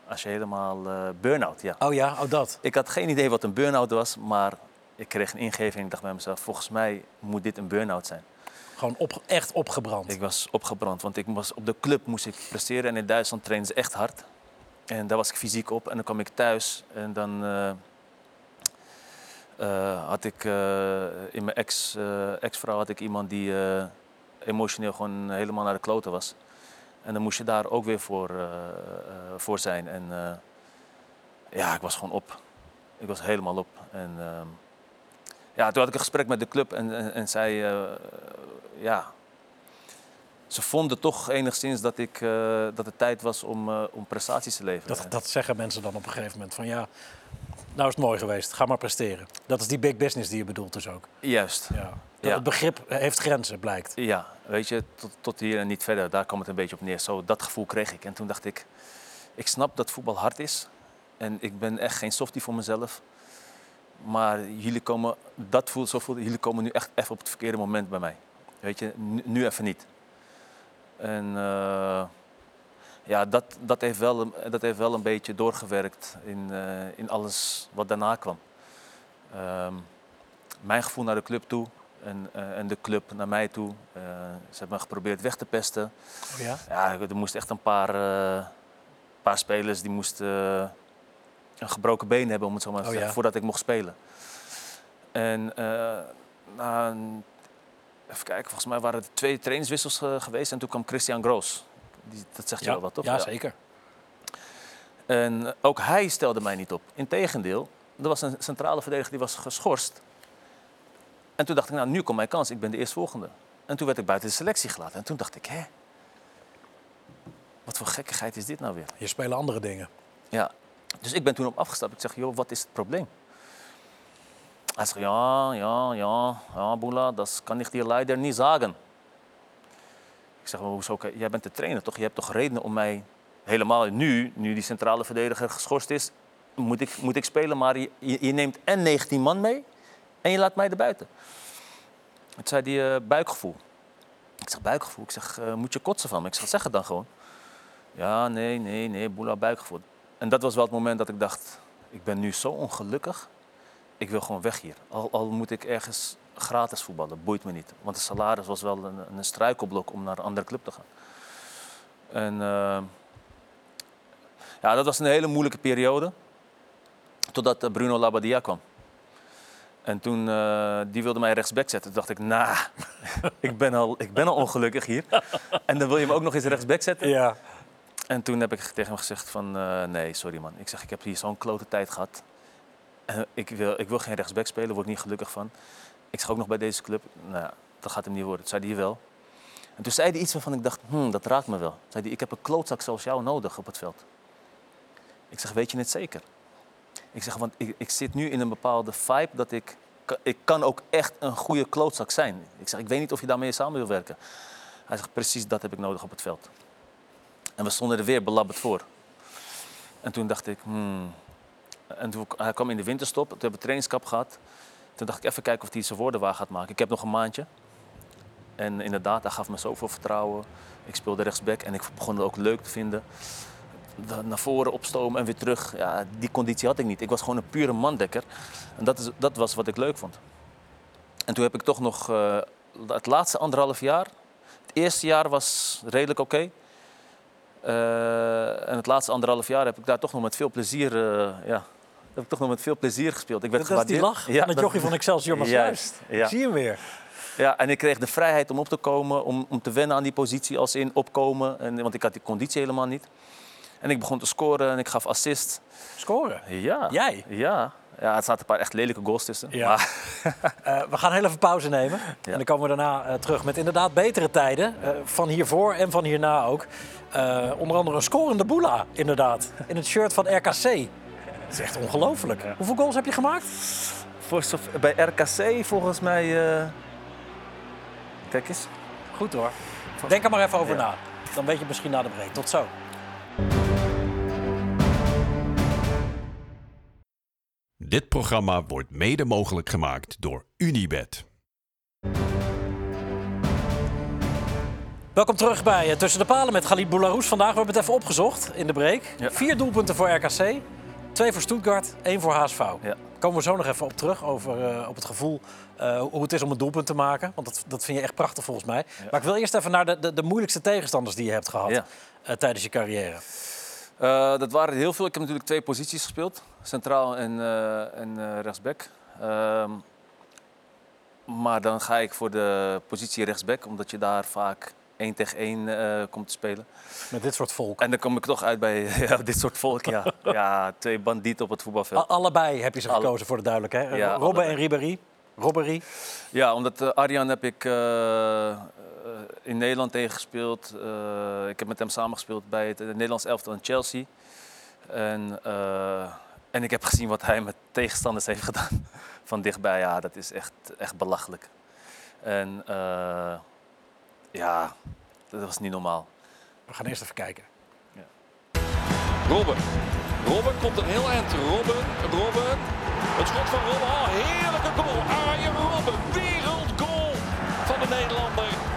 als je helemaal eh burn-out, ja. Oh ja, oh dat. Ik had geen idee wat een burn-out was, maar ik kreeg een ingeving en ik dacht bij mezelf, volgens mij moet dit een burn-out zijn. Gewoon op, echt opgebrand. Ik was opgebrand, want ik was, op de club moest ik presteren en in Duitsland trainen ze echt hard. En daar was ik fysiek op en dan kwam ik thuis en dan eh, had ik eh, in mijn ex, eh, ex-vrouw had ik iemand die emotioneel gewoon helemaal naar de kloten was. En dan moest je daar ook weer voor, voor zijn. En ja, ik was gewoon op. Ik was helemaal op. En ehm, ja, toen had ik een gesprek met de club en, en, zij, ja, ze vonden toch enigszins dat, ik, dat het tijd was om, om prestaties te leveren. Dat, dat zeggen mensen dan op een gegeven moment van ja, nou is het mooi geweest, ga maar presteren. Dat is die big business die je bedoelt dus ook. Juist. Ja. Ja. Het begrip heeft grenzen, blijkt. Ja, weet je, tot, tot hier en niet verder. Daar kwam het een beetje op neer. Zo, dat gevoel kreeg ik. En toen dacht ik, ik snap dat voetbal hard is. En ik ben echt geen softie voor mezelf. Maar jullie komen, dat voelt zo voelt, jullie komen nu echt even op het verkeerde moment bij mij. Weet je, nu, nu even niet. En eh, ja, dat, dat, heeft wel, een- dat heeft wel een beetje doorgewerkt in, eh, in alles wat daarna kwam. Ehm, mijn gevoel naar de club toe en, eh, en de club naar mij toe. Eh, ze hebben me geprobeerd weg te pesten. Oh ja? Ja, er moesten echt een paar, eh, paar spelers die moesten een gebroken been hebben, om het zo maar te Oh, zeggen, ja. voordat ik mocht spelen. En na een- even kijken, volgens mij waren er twee trainingswissels geweest en toen kwam Christian Groos. Die, dat zegt je wel wat, toch? Ja, zeker. En ook hij stelde mij niet op. Integendeel, er was een centrale verdediger die was geschorst. En toen dacht ik, nou, nu komt mijn kans. Ik ben de eerstvolgende. En toen werd ik buiten de selectie gelaten. En toen dacht ik, hè? Wat voor gekkigheid is dit nou weer? Je spelen andere dingen. Ja. Dus ik ben toen op afgestapt. Ik zeg, joh, wat is het probleem? Hij zegt, ja, ja, ja, ja, Boela, dat kan ik die leider niet zeggen. Ik zeg, kan- Jij bent de trainer toch? Je hebt toch redenen om mij helemaal nu, nu die centrale verdediger geschorst is, moet ik, moet ik spelen, maar je, je je neemt en 19 man mee en je laat mij erbuiten. Het zei die eh, buikgevoel. Ik zeg, buikgevoel? Ik zeg, eh, moet je kotsen van me? Ik zeg, zeg het dan gewoon. Ja, nee, nee, nee, Boela, buikgevoel. En dat was wel het moment dat ik dacht, ik ben nu zo ongelukkig. Ik wil gewoon weg hier. Al, al moet ik ergens gratis voetballen, boeit me niet. Want de salaris was wel een, een struikelblok om naar een andere club te gaan. En eh, ja, dat was een hele moeilijke periode. Totdat eh, Bruno Labbadia kwam. En toen, eh, die wilde mij rechtsback zetten. Toen dacht ik, nou, ik, ben al, ik ben al ongelukkig hier. En dan wil je me ook nog eens rechtsback zetten? Ja. En toen heb ik tegen hem gezegd van, nee, sorry man. Ik zeg, ik heb hier zo'n klote tijd gehad. En ik, wil, ik wil geen rechtsback spelen, daar word ik niet gelukkig van. Ik zeg ook nog bij deze club, nou ja, dat gaat hem niet worden. Toen zei hij wel. En toen zei hij iets waarvan ik dacht, hmm, dat raakt me wel. Zei hij, ik heb een klootzak zoals jou nodig op het veld. Ik zeg, weet je het zeker? Ik zeg, want ik, ik zit nu in een bepaalde vibe dat ik... Ik kan ook echt een goede klootzak zijn. Ik zeg, ik weet niet of je daarmee samen wil werken. Hij zegt, precies dat heb ik nodig op het veld. En we stonden er weer belabberd voor. En toen dacht ik, hmm. En toen hij kwam in de winterstop, toen hebben we trainingskamp gehad. Toen dacht ik even kijken of hij zijn woorden waar gaat maken. Ik heb nog een maandje. En inderdaad, hij gaf me zoveel vertrouwen. Ik speelde rechtsback en ik begon het ook leuk te vinden. Naar voren opstomen en weer terug. Ja, die conditie had ik niet. Ik was gewoon een pure mandekker. En dat, is, dat was wat ik leuk vond. En toen heb ik toch nog eh, het laatste anderhalf jaar. Het eerste jaar was redelijk oké. Eh, en het laatste anderhalf jaar heb ik daar toch nog met veel plezier, eh, ja, heb ik toch nog met veel plezier gespeeld. Ik werd Dat is die gewaardeerd. lach Ja, dat- jochie van Excelsior. Juist, ja. Zie je hem weer. Ja, en ik kreeg de vrijheid om op te komen, om, om te wennen aan die positie als in opkomen. En, want ik had die conditie helemaal niet. En ik begon te scoren en ik gaf assist. Scoren. Ja. Jij? Ja. Ja, het zaten een paar echt lelijke goals tussen. Ja. Maar, Eh, we gaan heel even pauze nemen. En dan komen we daarna eh, terug met inderdaad betere tijden. eh, van hiervoor en van hierna ook. Onder andere een scorende boela, inderdaad. In het shirt van RKC. Dat is echt ongelooflijk. Hoeveel goals heb je gemaakt? voor, bij RKC volgens mij... eh, Kijk eens. Goed hoor. Denk er maar even over Ja. na. Dan weet je misschien na de break. Tot zo. Dit programma wordt mede mogelijk gemaakt door Unibed. Welkom terug bij eh, Tussen de Palen met Galit Boularus. Vandaag we hebben het even opgezocht in de break. Ja. Vier doelpunten voor RKC. Twee voor Stuttgart, één voor HSV. Ja. Komen we zo nog even op terug, over eh, op het gevoel eh, hoe het is om een doelpunt te maken. Want dat, dat vind je echt prachtig volgens mij. Maar ik wil eerst even naar de, de, de moeilijkste tegenstanders die je hebt gehad Ja. eh, tijdens je carrière. Dat waren heel veel. Ik heb natuurlijk twee posities gespeeld. Centraal en, en rechtsback. Ehm, maar dan ga ik voor de positie rechtsback, omdat je daar vaak één tegen één eh, komt te spelen. Met dit soort volk. En dan kom ik toch uit bij ja, dit soort volk. Ja. ja, twee bandieten op het A- voetbalveld. allebei heb je ze Alle- gekozen voor de duidelijkheid. Ja, Robben en. Ribéry. Robbery. Ja, omdat eh, Arjan heb ik eh, in Nederland tegen gespeeld. Eh, ik heb met hem samengespeeld bij het, Nederlands elftal in Chelsea. En, en ik heb gezien wat hij met tegenstanders heeft gedaan. Van dichtbij, ja, dat is echt, echt belachelijk. En ja, dat was niet normaal. We gaan eerst even kijken. Robben. Robben komt een heel eind. Robben, Robben. Het schot van Robben. Oh, heerlijke goal. Arjen Robben. Wereldgoal van de Nederlander.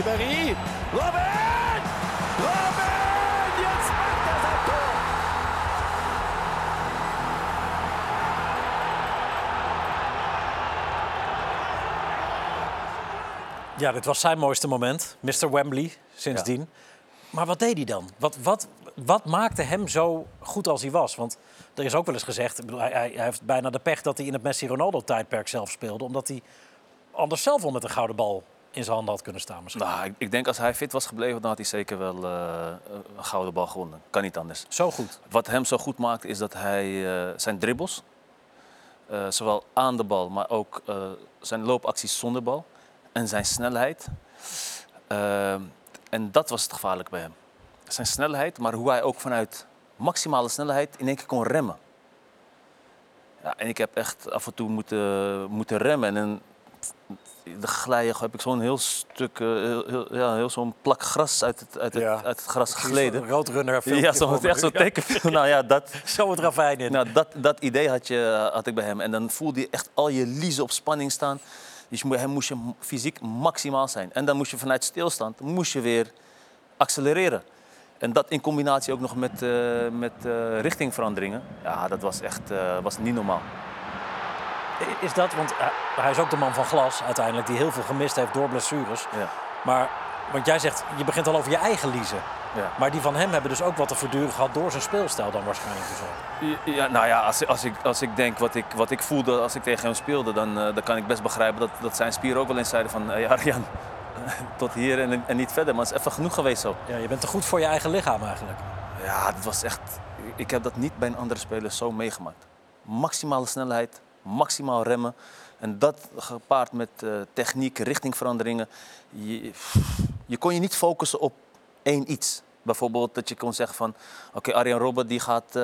Ribéry. Robben! Robben! Jetzt macht er sein Tor. Ja, dit was zijn mooiste moment. Mr. Wembley, sindsdien. Maar wat deed hij dan? Wat, wat, wat maakte hem zo goed als hij was? Want er is ook wel eens gezegd, hij, heeft bijna de pech dat hij in het Messi-Ronaldo-tijdperk zelf speelde. Omdat hij anders zelf wel met een gouden bal in zijn handen had kunnen staan misschien. Nou, ik, ik denk als hij fit was gebleven, dan had hij zeker wel eh, een gouden bal gewonnen. Kan niet anders. Zo goed. Wat hem zo goed maakt is dat hij eh, zijn dribbles, eh, zowel aan de bal, maar ook zijn loopacties zonder bal en zijn snelheid. en dat was het gevaarlijk bij hem. Zijn snelheid, maar hoe hij ook vanuit maximale snelheid in één keer kon remmen. Ja, en ik heb echt af en toe moeten, moeten remmen. En de glijder heb ik zo'n heel stuk, eh, heel, heel- ja, heel zo'n plak gras uit het, uit het, Ja. uit het gras gegleden. Roodrunner Ja, zo, echt zo'n tekenfilm. Nou ja, dat, Zo het ravijn in. nou, dat, dat idee had, je, had ik bij hem. En dan voelde je echt al je liezen op spanning staan. Dus hem moest je fysiek maximaal zijn. En dan moest je vanuit stilstand moest je weer accelereren. En dat in combinatie ook nog met, eh, met eh, richtingveranderingen. Ja, dat was echt eh, was niet normaal. Is dat, want hij- hij is ook de man van glas uiteindelijk, die heel veel gemist heeft door blessures. Ja. Maar, want jij zegt, je begint al over je eigen liezen. Ja. Maar die van hem hebben dus ook wat te verduren gehad door zijn speelstijl dan waarschijnlijk. Dus. Ja, nou ja, als, als, ik, als ik denk wat ik, wat ik voelde als ik tegen hem speelde, dan, eh, dan kan ik best begrijpen dat, dat zijn spieren ook wel eens zeiden van... Hey Arjan, tot hier en, en niet verder. Maar het is even genoeg geweest zo. Ja, je bent te goed voor je eigen lichaam eigenlijk. Ja, dat was echt... Ik heb dat niet bij een andere speler zo meegemaakt. Maximale snelheid, maximaal remmen. En dat gepaard met eh, techniek, richtingveranderingen. Je, je kon je niet focussen op één iets. Bijvoorbeeld dat je kon zeggen van... Oké, Arjan Robben die gaat eh,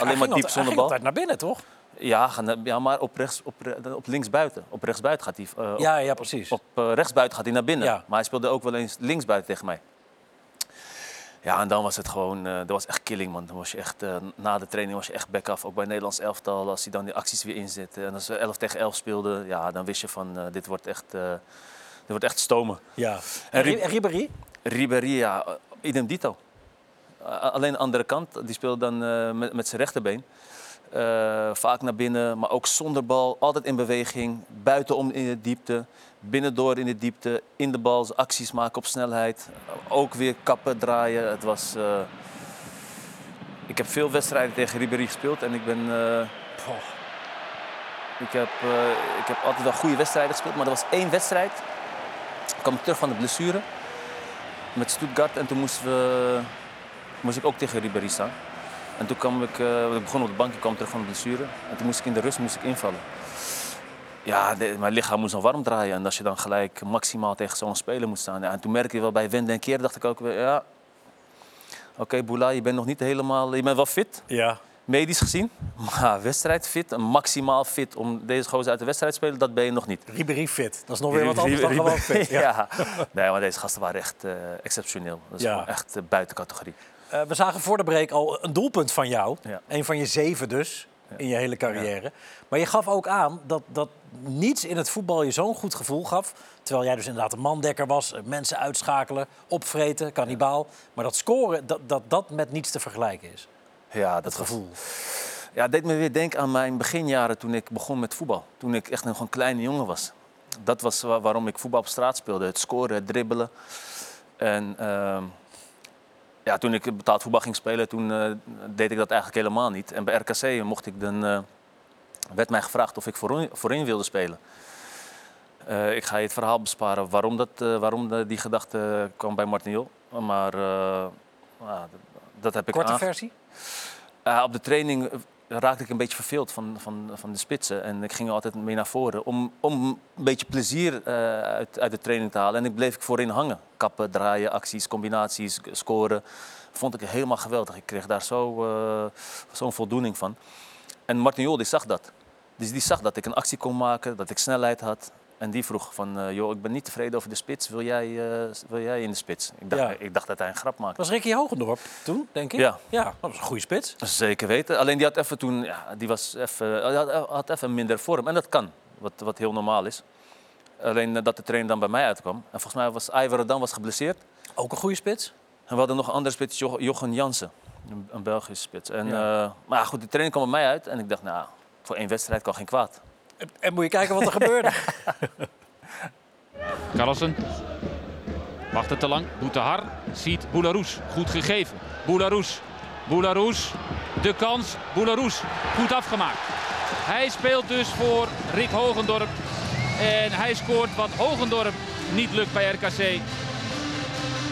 alleen maar diep zonder bal. altijd naar binnen, toch? Ja, ja, maar op, rechts, op, op linksbuiten. Op rechtsbuiten gaat hij... eh, Ja, ja, precies. op eh, rechtsbuiten gaat hij naar binnen. Ja. Maar hij speelde ook wel eens linksbuiten tegen mij. Ja, en dan was het gewoon, eh, dat was echt killing, man. Dan was je echt, eh, na de training was je echt back af. Ook bij het Nederlands elftal, als hij dan die acties weer inzette. En als we 11 tegen 11 speelden, ja, dan wist je van, eh, dit wordt echt, dit wordt echt stomen. Ja. En En Ri- Ri- Ribéry? Ribéry, ja, idem dito. Alleen de andere kant, die speelde dan met, met zijn rechterbeen. Vaak naar binnen, maar ook zonder bal. Altijd in beweging, buitenom in de diepte, binnendoor in de diepte, in de bal, acties maken op snelheid. Ook weer kappen, draaien. Het was... eh, Ik heb veel wedstrijden tegen Ribéry gespeeld en ik ben... eh, ik, heb, eh, ik heb altijd wel goede wedstrijden gespeeld, maar er was één wedstrijd. Ik kwam terug van de blessure met Stuttgart en toen moesten we, moest ik ook tegen Ribéry staan. En toen kwam ik, begon op de bank, ik kwam terug van de blessure. En toen moest ik in de rust moest ik invallen. Ja, de- mijn lichaam moest dan warm draaien. En als je dan gelijk maximaal tegen zo'n speler moet staan. Ja, en toen merkte je wel bij Wende en Keer, dacht ik ook weer, ja... Oké, Boula, je bent nog niet helemaal... Je bent wel fit, Ja. medisch gezien. Maar wedstrijdfit, en maximaal fit om deze gozer uit de wedstrijd te spelen, dat ben je nog niet. Ribéry fit. Dat is nog weer wat anders dan Ribéry- gewoon fit. Ja. ja. Nee, maar deze gasten waren echt eh, exceptioneel. Dat is Ja. echt eh, buiten categorie. Eh, we zagen voor de break al een doelpunt van jou. Ja. Een van je zeven dus, in je hele carrière. Maar je gaf ook aan dat, dat niets in het voetbal je zo'n goed gevoel gaf. Terwijl jij dus inderdaad een mandekker was. eh, Mensen uitschakelen, opvreten, kannibaal. Maar dat scoren, dat, dat dat met niets te vergelijken is. Ja, dat Dat was- gevoel. Ja, deed me weer denken aan mijn beginjaren toen ik begon met voetbal. Toen ik echt nog een kleine jongen was. Dat was wa- waarom ik voetbal op straat speelde. Het scoren, het dribbelen. En ehm, ja, toen ik betaald voetbal ging spelen, toen eh, deed ik dat eigenlijk helemaal niet. En bij RKC mocht ik dan, eh, werd mij gevraagd of ik voorin, voorin wilde spelen. Eh, ik ga je het verhaal besparen waarom, dat, waarom die gedachte kwam bij Martin Jol. Maar dat, heb ik Korte versie? ja, op de training raakte ik een beetje verveeld van, van, van de spitsen. En ik ging altijd mee naar voren om, om een beetje plezier eh, uit, uit de training te halen. En ik bleef ik voorin hangen. Kappen, draaien, acties, combinaties, scoren. Vond ik helemaal geweldig. Ik kreeg daar eh, zo'n voldoening van. En Martin Jol die zag dat. Dus die zag dat ik een actie kon maken, dat ik snelheid had. En die vroeg van, eh, joh, ik ben niet tevreden over de spits. Wil jij, eh, wil jij in de spits? Ik dacht, Ja. ik dacht dat hij een grap maakte. Was Ricky Hogendorp toen, denk ik? Ja. Ja, dat was een goede spits. Zeker weten. Alleen die had even toen, ja, die was even, had, had even minder vorm. En dat kan, wat, wat heel normaal is. Alleen eh, dat de trainer dan bij mij uitkwam. En volgens mij was Iver dan was geblesseerd. Ook een goede spits. En we hadden nog een andere spits, Jo- Jochen Jansen. Een, Belgische spits. En, Ja. eh, maar goed, de trainer kwam bij mij uit. En ik dacht, nou, voor één wedstrijd kan geen kwaad. En, moet je kijken wat er gebeurde. Carlsen. Wacht het te lang. Boetehar ziet Boularus. Goed gegeven. Boularus. Boularus, de kans. Boularus, goed afgemaakt. Hij speelt dus voor Rick Hogendorp. En hij scoort wat Hogendorp niet lukt bij RKC.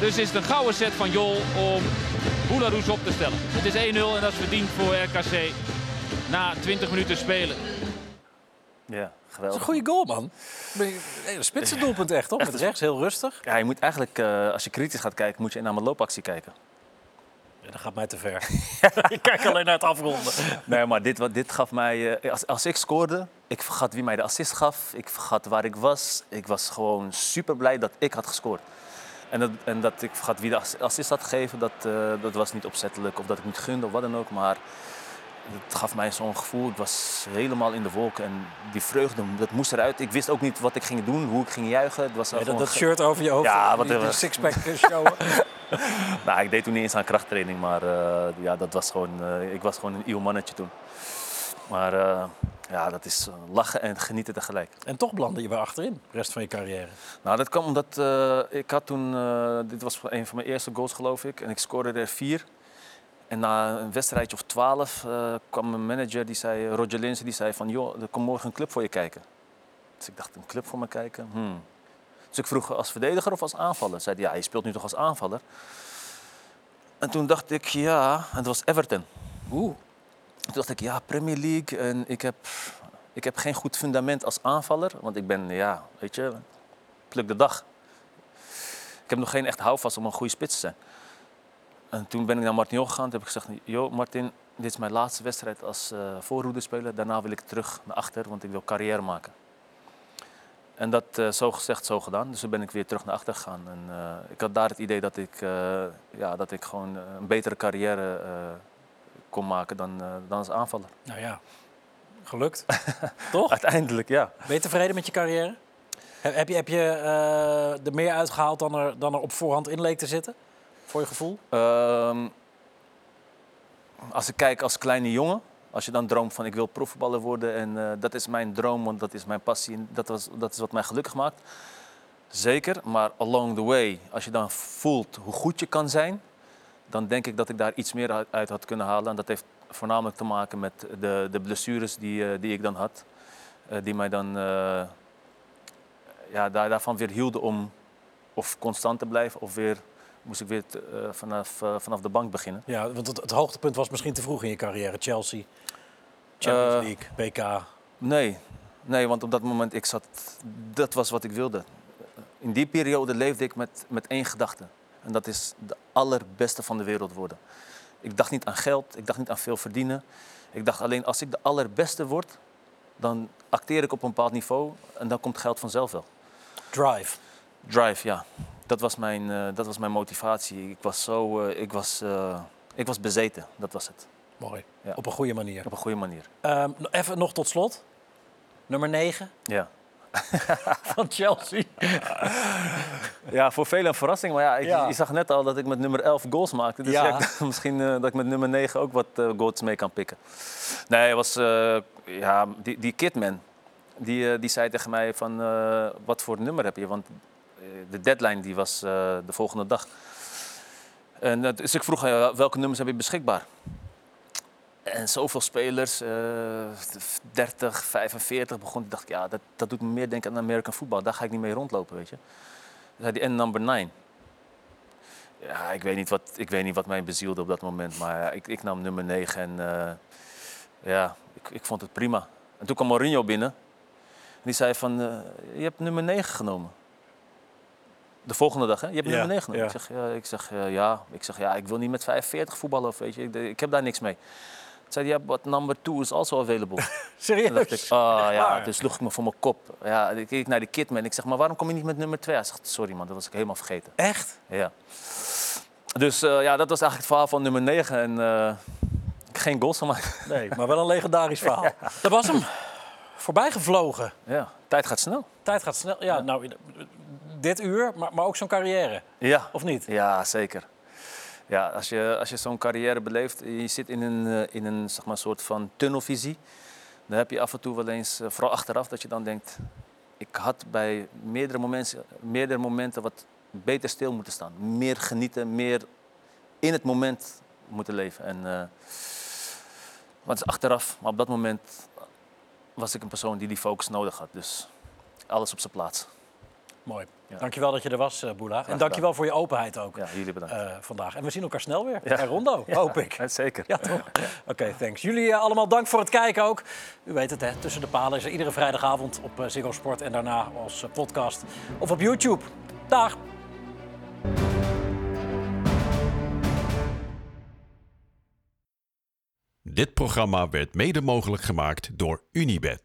Dus is een gouden set van Jol om Boularus op te stellen. Het is 1-0 en dat is verdiend voor RKC na 20 minuten spelen. Ja, Dat is geweldig. een goede goal, man. Een spitse doelpunt echt, toch? Met rechts, heel rustig. Ja, je moet eigenlijk, eh, als je kritisch gaat kijken, moet je naar mijn loopactie kijken. Ja, dat gaat mij te ver. ik kijk alleen naar het afronden. Nee, maar dit, wat- dit gaf mij... eh, als, als ik scoorde, ik vergat wie mij de assist gaf. Ik vergat waar ik was. Ik was gewoon super blij dat ik had gescoord. En dat, en dat ik vergat wie de ass- assist had gegeven, dat, eh, dat was niet opzettelijk. Of dat ik niet gunde of wat dan ook. Maar het gaf mij zo'n gevoel. Ik was helemaal in de wolken. En die vreugde, dat moest eruit. Ik wist ook niet wat ik ging doen, hoe ik ging juichen. Het was dat, dat shirt over je hoofd, Ja, wat er- sixpack showen. Nou, ik deed toen niet eens aan krachttraining, maar eh, ja, dat was gewoon, eh, ik was gewoon een nieuw mannetje toen. Maar eh, ja, dat is lachen en genieten tegelijk. En toch belandde je weer achterin, de rest van je carrière. Nou, dat kwam omdat ik had toen, dit was een van mijn eerste goals geloof ik, en ik scoorde er vier. En na een wedstrijdje of twaalf eh, kwam mijn manager, die zei, Roger Linsen, die zei van, joh, er komt morgen een club voor je kijken. Dus ik dacht, een club voor me kijken? Hmm. Dus ik vroeg als verdediger of als aanvaller. Zei hij, ja, je speelt nu toch als aanvaller? En toen dacht ik, ja, en het was Everton. Oeh. Toen dacht ik, ja, Premier League en ik heb, ik heb geen goed fundament als aanvaller. Want ik ben, ja, weet je, pluk de dag. Ik heb nog geen echt houvast om een goede spits te zijn. En toen ben ik naar Martin Jol gegaan. Toen heb ik gezegd, joh Martin, dit is mijn laatste wedstrijd als uh, voorhoederspeler. Daarna wil ik terug naar achter, want ik wil carrière maken. En dat uh, zo gezegd, zo gedaan. Dus toen ben ik weer terug naar achter gegaan. En uh, ik had daar het idee dat ik, ja, dat ik gewoon een betere carrière kon maken dan, dan als aanvaller. Nou ja, gelukt. Toch? Uiteindelijk, ja. Ben je tevreden met je carrière? Heb je, heb je er meer uitgehaald dan er, dan er op voorhand in leek te zitten? Voor je gevoel? Um, als ik kijk als kleine jongen, als je dan droomt van ik wil profvoetballer worden en uh, dat is mijn droom, want dat is mijn passie en dat, was, dat is wat mij gelukkig maakt. Zeker, maar along the way, als je dan voelt hoe goed je kan zijn, dan denk ik dat ik daar iets meer uit, had kunnen halen. En dat heeft voornamelijk te maken met de, de blessures die, uh, die ik dan had. Uh, die mij dan ja, daar, daarvan weer hielden om of constant te blijven of weer moest ik weer t, uh, vanaf, uh, vanaf de bank beginnen. Ja, want het, het, hoogtepunt was misschien te vroeg in je carrière. Chelsea, Champions uh, League, PK. Nee, nee, want op dat moment ik zat, dat was wat ik wilde. In die periode leefde ik met, met één gedachte. En dat is de allerbeste van de wereld worden. Ik dacht niet aan geld, ik dacht niet aan veel verdienen. Ik dacht alleen als ik de allerbeste word, dan acteer ik op een bepaald niveau en dan komt geld vanzelf wel. Drive. Drive, ja. Dat was mijn, uh, dat was mijn motivatie. Ik was zo, uh, ik was, uh, ik was bezeten. Dat was het. Mooi. Ja. Op een goede manier. Op een goede manier. Um, even nog tot slot. Nummer 9. Ja. Van Chelsea. ja, voor velen een verrassing. Maar ja, ik, ja. zag net al dat ik met nummer 11 goals maakte. Dus ja. Ja, misschien dat ik met nummer 9 ook wat goals mee kan pikken. Nee, was ja, die, die Kidman. Die, die zei tegen mij van, wat voor nummer heb je? Want de deadline die was uh, de volgende dag. En, uh, dus ik vroeg uh, welke nummers heb je beschikbaar? En zoveel spelers, 30, 45 begon. Ik dacht, ja, dat, dat doet me meer denken aan American voetbal. Daar ga ik niet mee rondlopen, weet je. Die en number 9. Ja, ik weet, niet wat, ik weet niet wat mij bezielde op dat moment. Maar ik, ik nam nummer 9 en ja, ik, ik vond het prima. En toen kwam Mourinho binnen. En die zei van, je hebt nummer 9 genomen. De volgende dag, hè? Je hebt nummer 9 ja. Ik zeg, ja, ik, zeg uh, ja. ik zeg, ja, ik wil niet met 45 voetballen, of, weet je. Ik, ik heb daar niks mee. Toen zei hij, ja, but number 2 is also available. Serieus? Toen dacht ik, ah, ja, dus sloeg ik me voor mijn kop. Ja, ik keek naar die kidman. Ik zeg, maar waarom kom je niet met nummer 2? Hij zegt, sorry man, dat was ik helemaal vergeten. Echt? Ja. Dus uh, ja, dat was eigenlijk het verhaal van nummer 9. En uh, geen goals gemaakt. Nee, maar wel een legendarisch verhaal. ja. Dat was hem. Voorbij gevlogen. Ja, tijd gaat snel. Tijd gaat snel, ja. ja. Nou, dit uur, maar, maar ook zo'n carrière. Ja. Of niet? Ja, zeker. Ja, als je, als je zo'n carrière beleeft, je zit in een, in een zeg maar, soort van tunnelvisie. Dan heb je af en toe wel eens, vooral achteraf, dat je dan denkt... Ik had bij meerdere momenten, meerdere momenten wat beter stil moeten staan. Meer genieten, meer in het moment moeten leven. En, eh, wat is achteraf, maar op dat moment was ik een persoon die die focus nodig had. Dus alles op zijn plaats. Mooi. Ja. Dankjewel dat je er was, eh, Boela. En dankjewel voor je openheid ook Ja, jullie bedankt. eh, vandaag. En we zien elkaar snel weer. Ja. Bij Rondo, Ja, hoop ik. Zeker. Ja, toch? Oké, thanks. Jullie eh, allemaal dank voor het kijken ook. U weet het, hè, Tussen de Palen is er iedere vrijdagavond op eh, Ziggo Sport... en daarna als podcast of op YouTube. Dag! Dit programma werd mede mogelijk gemaakt door Unibed.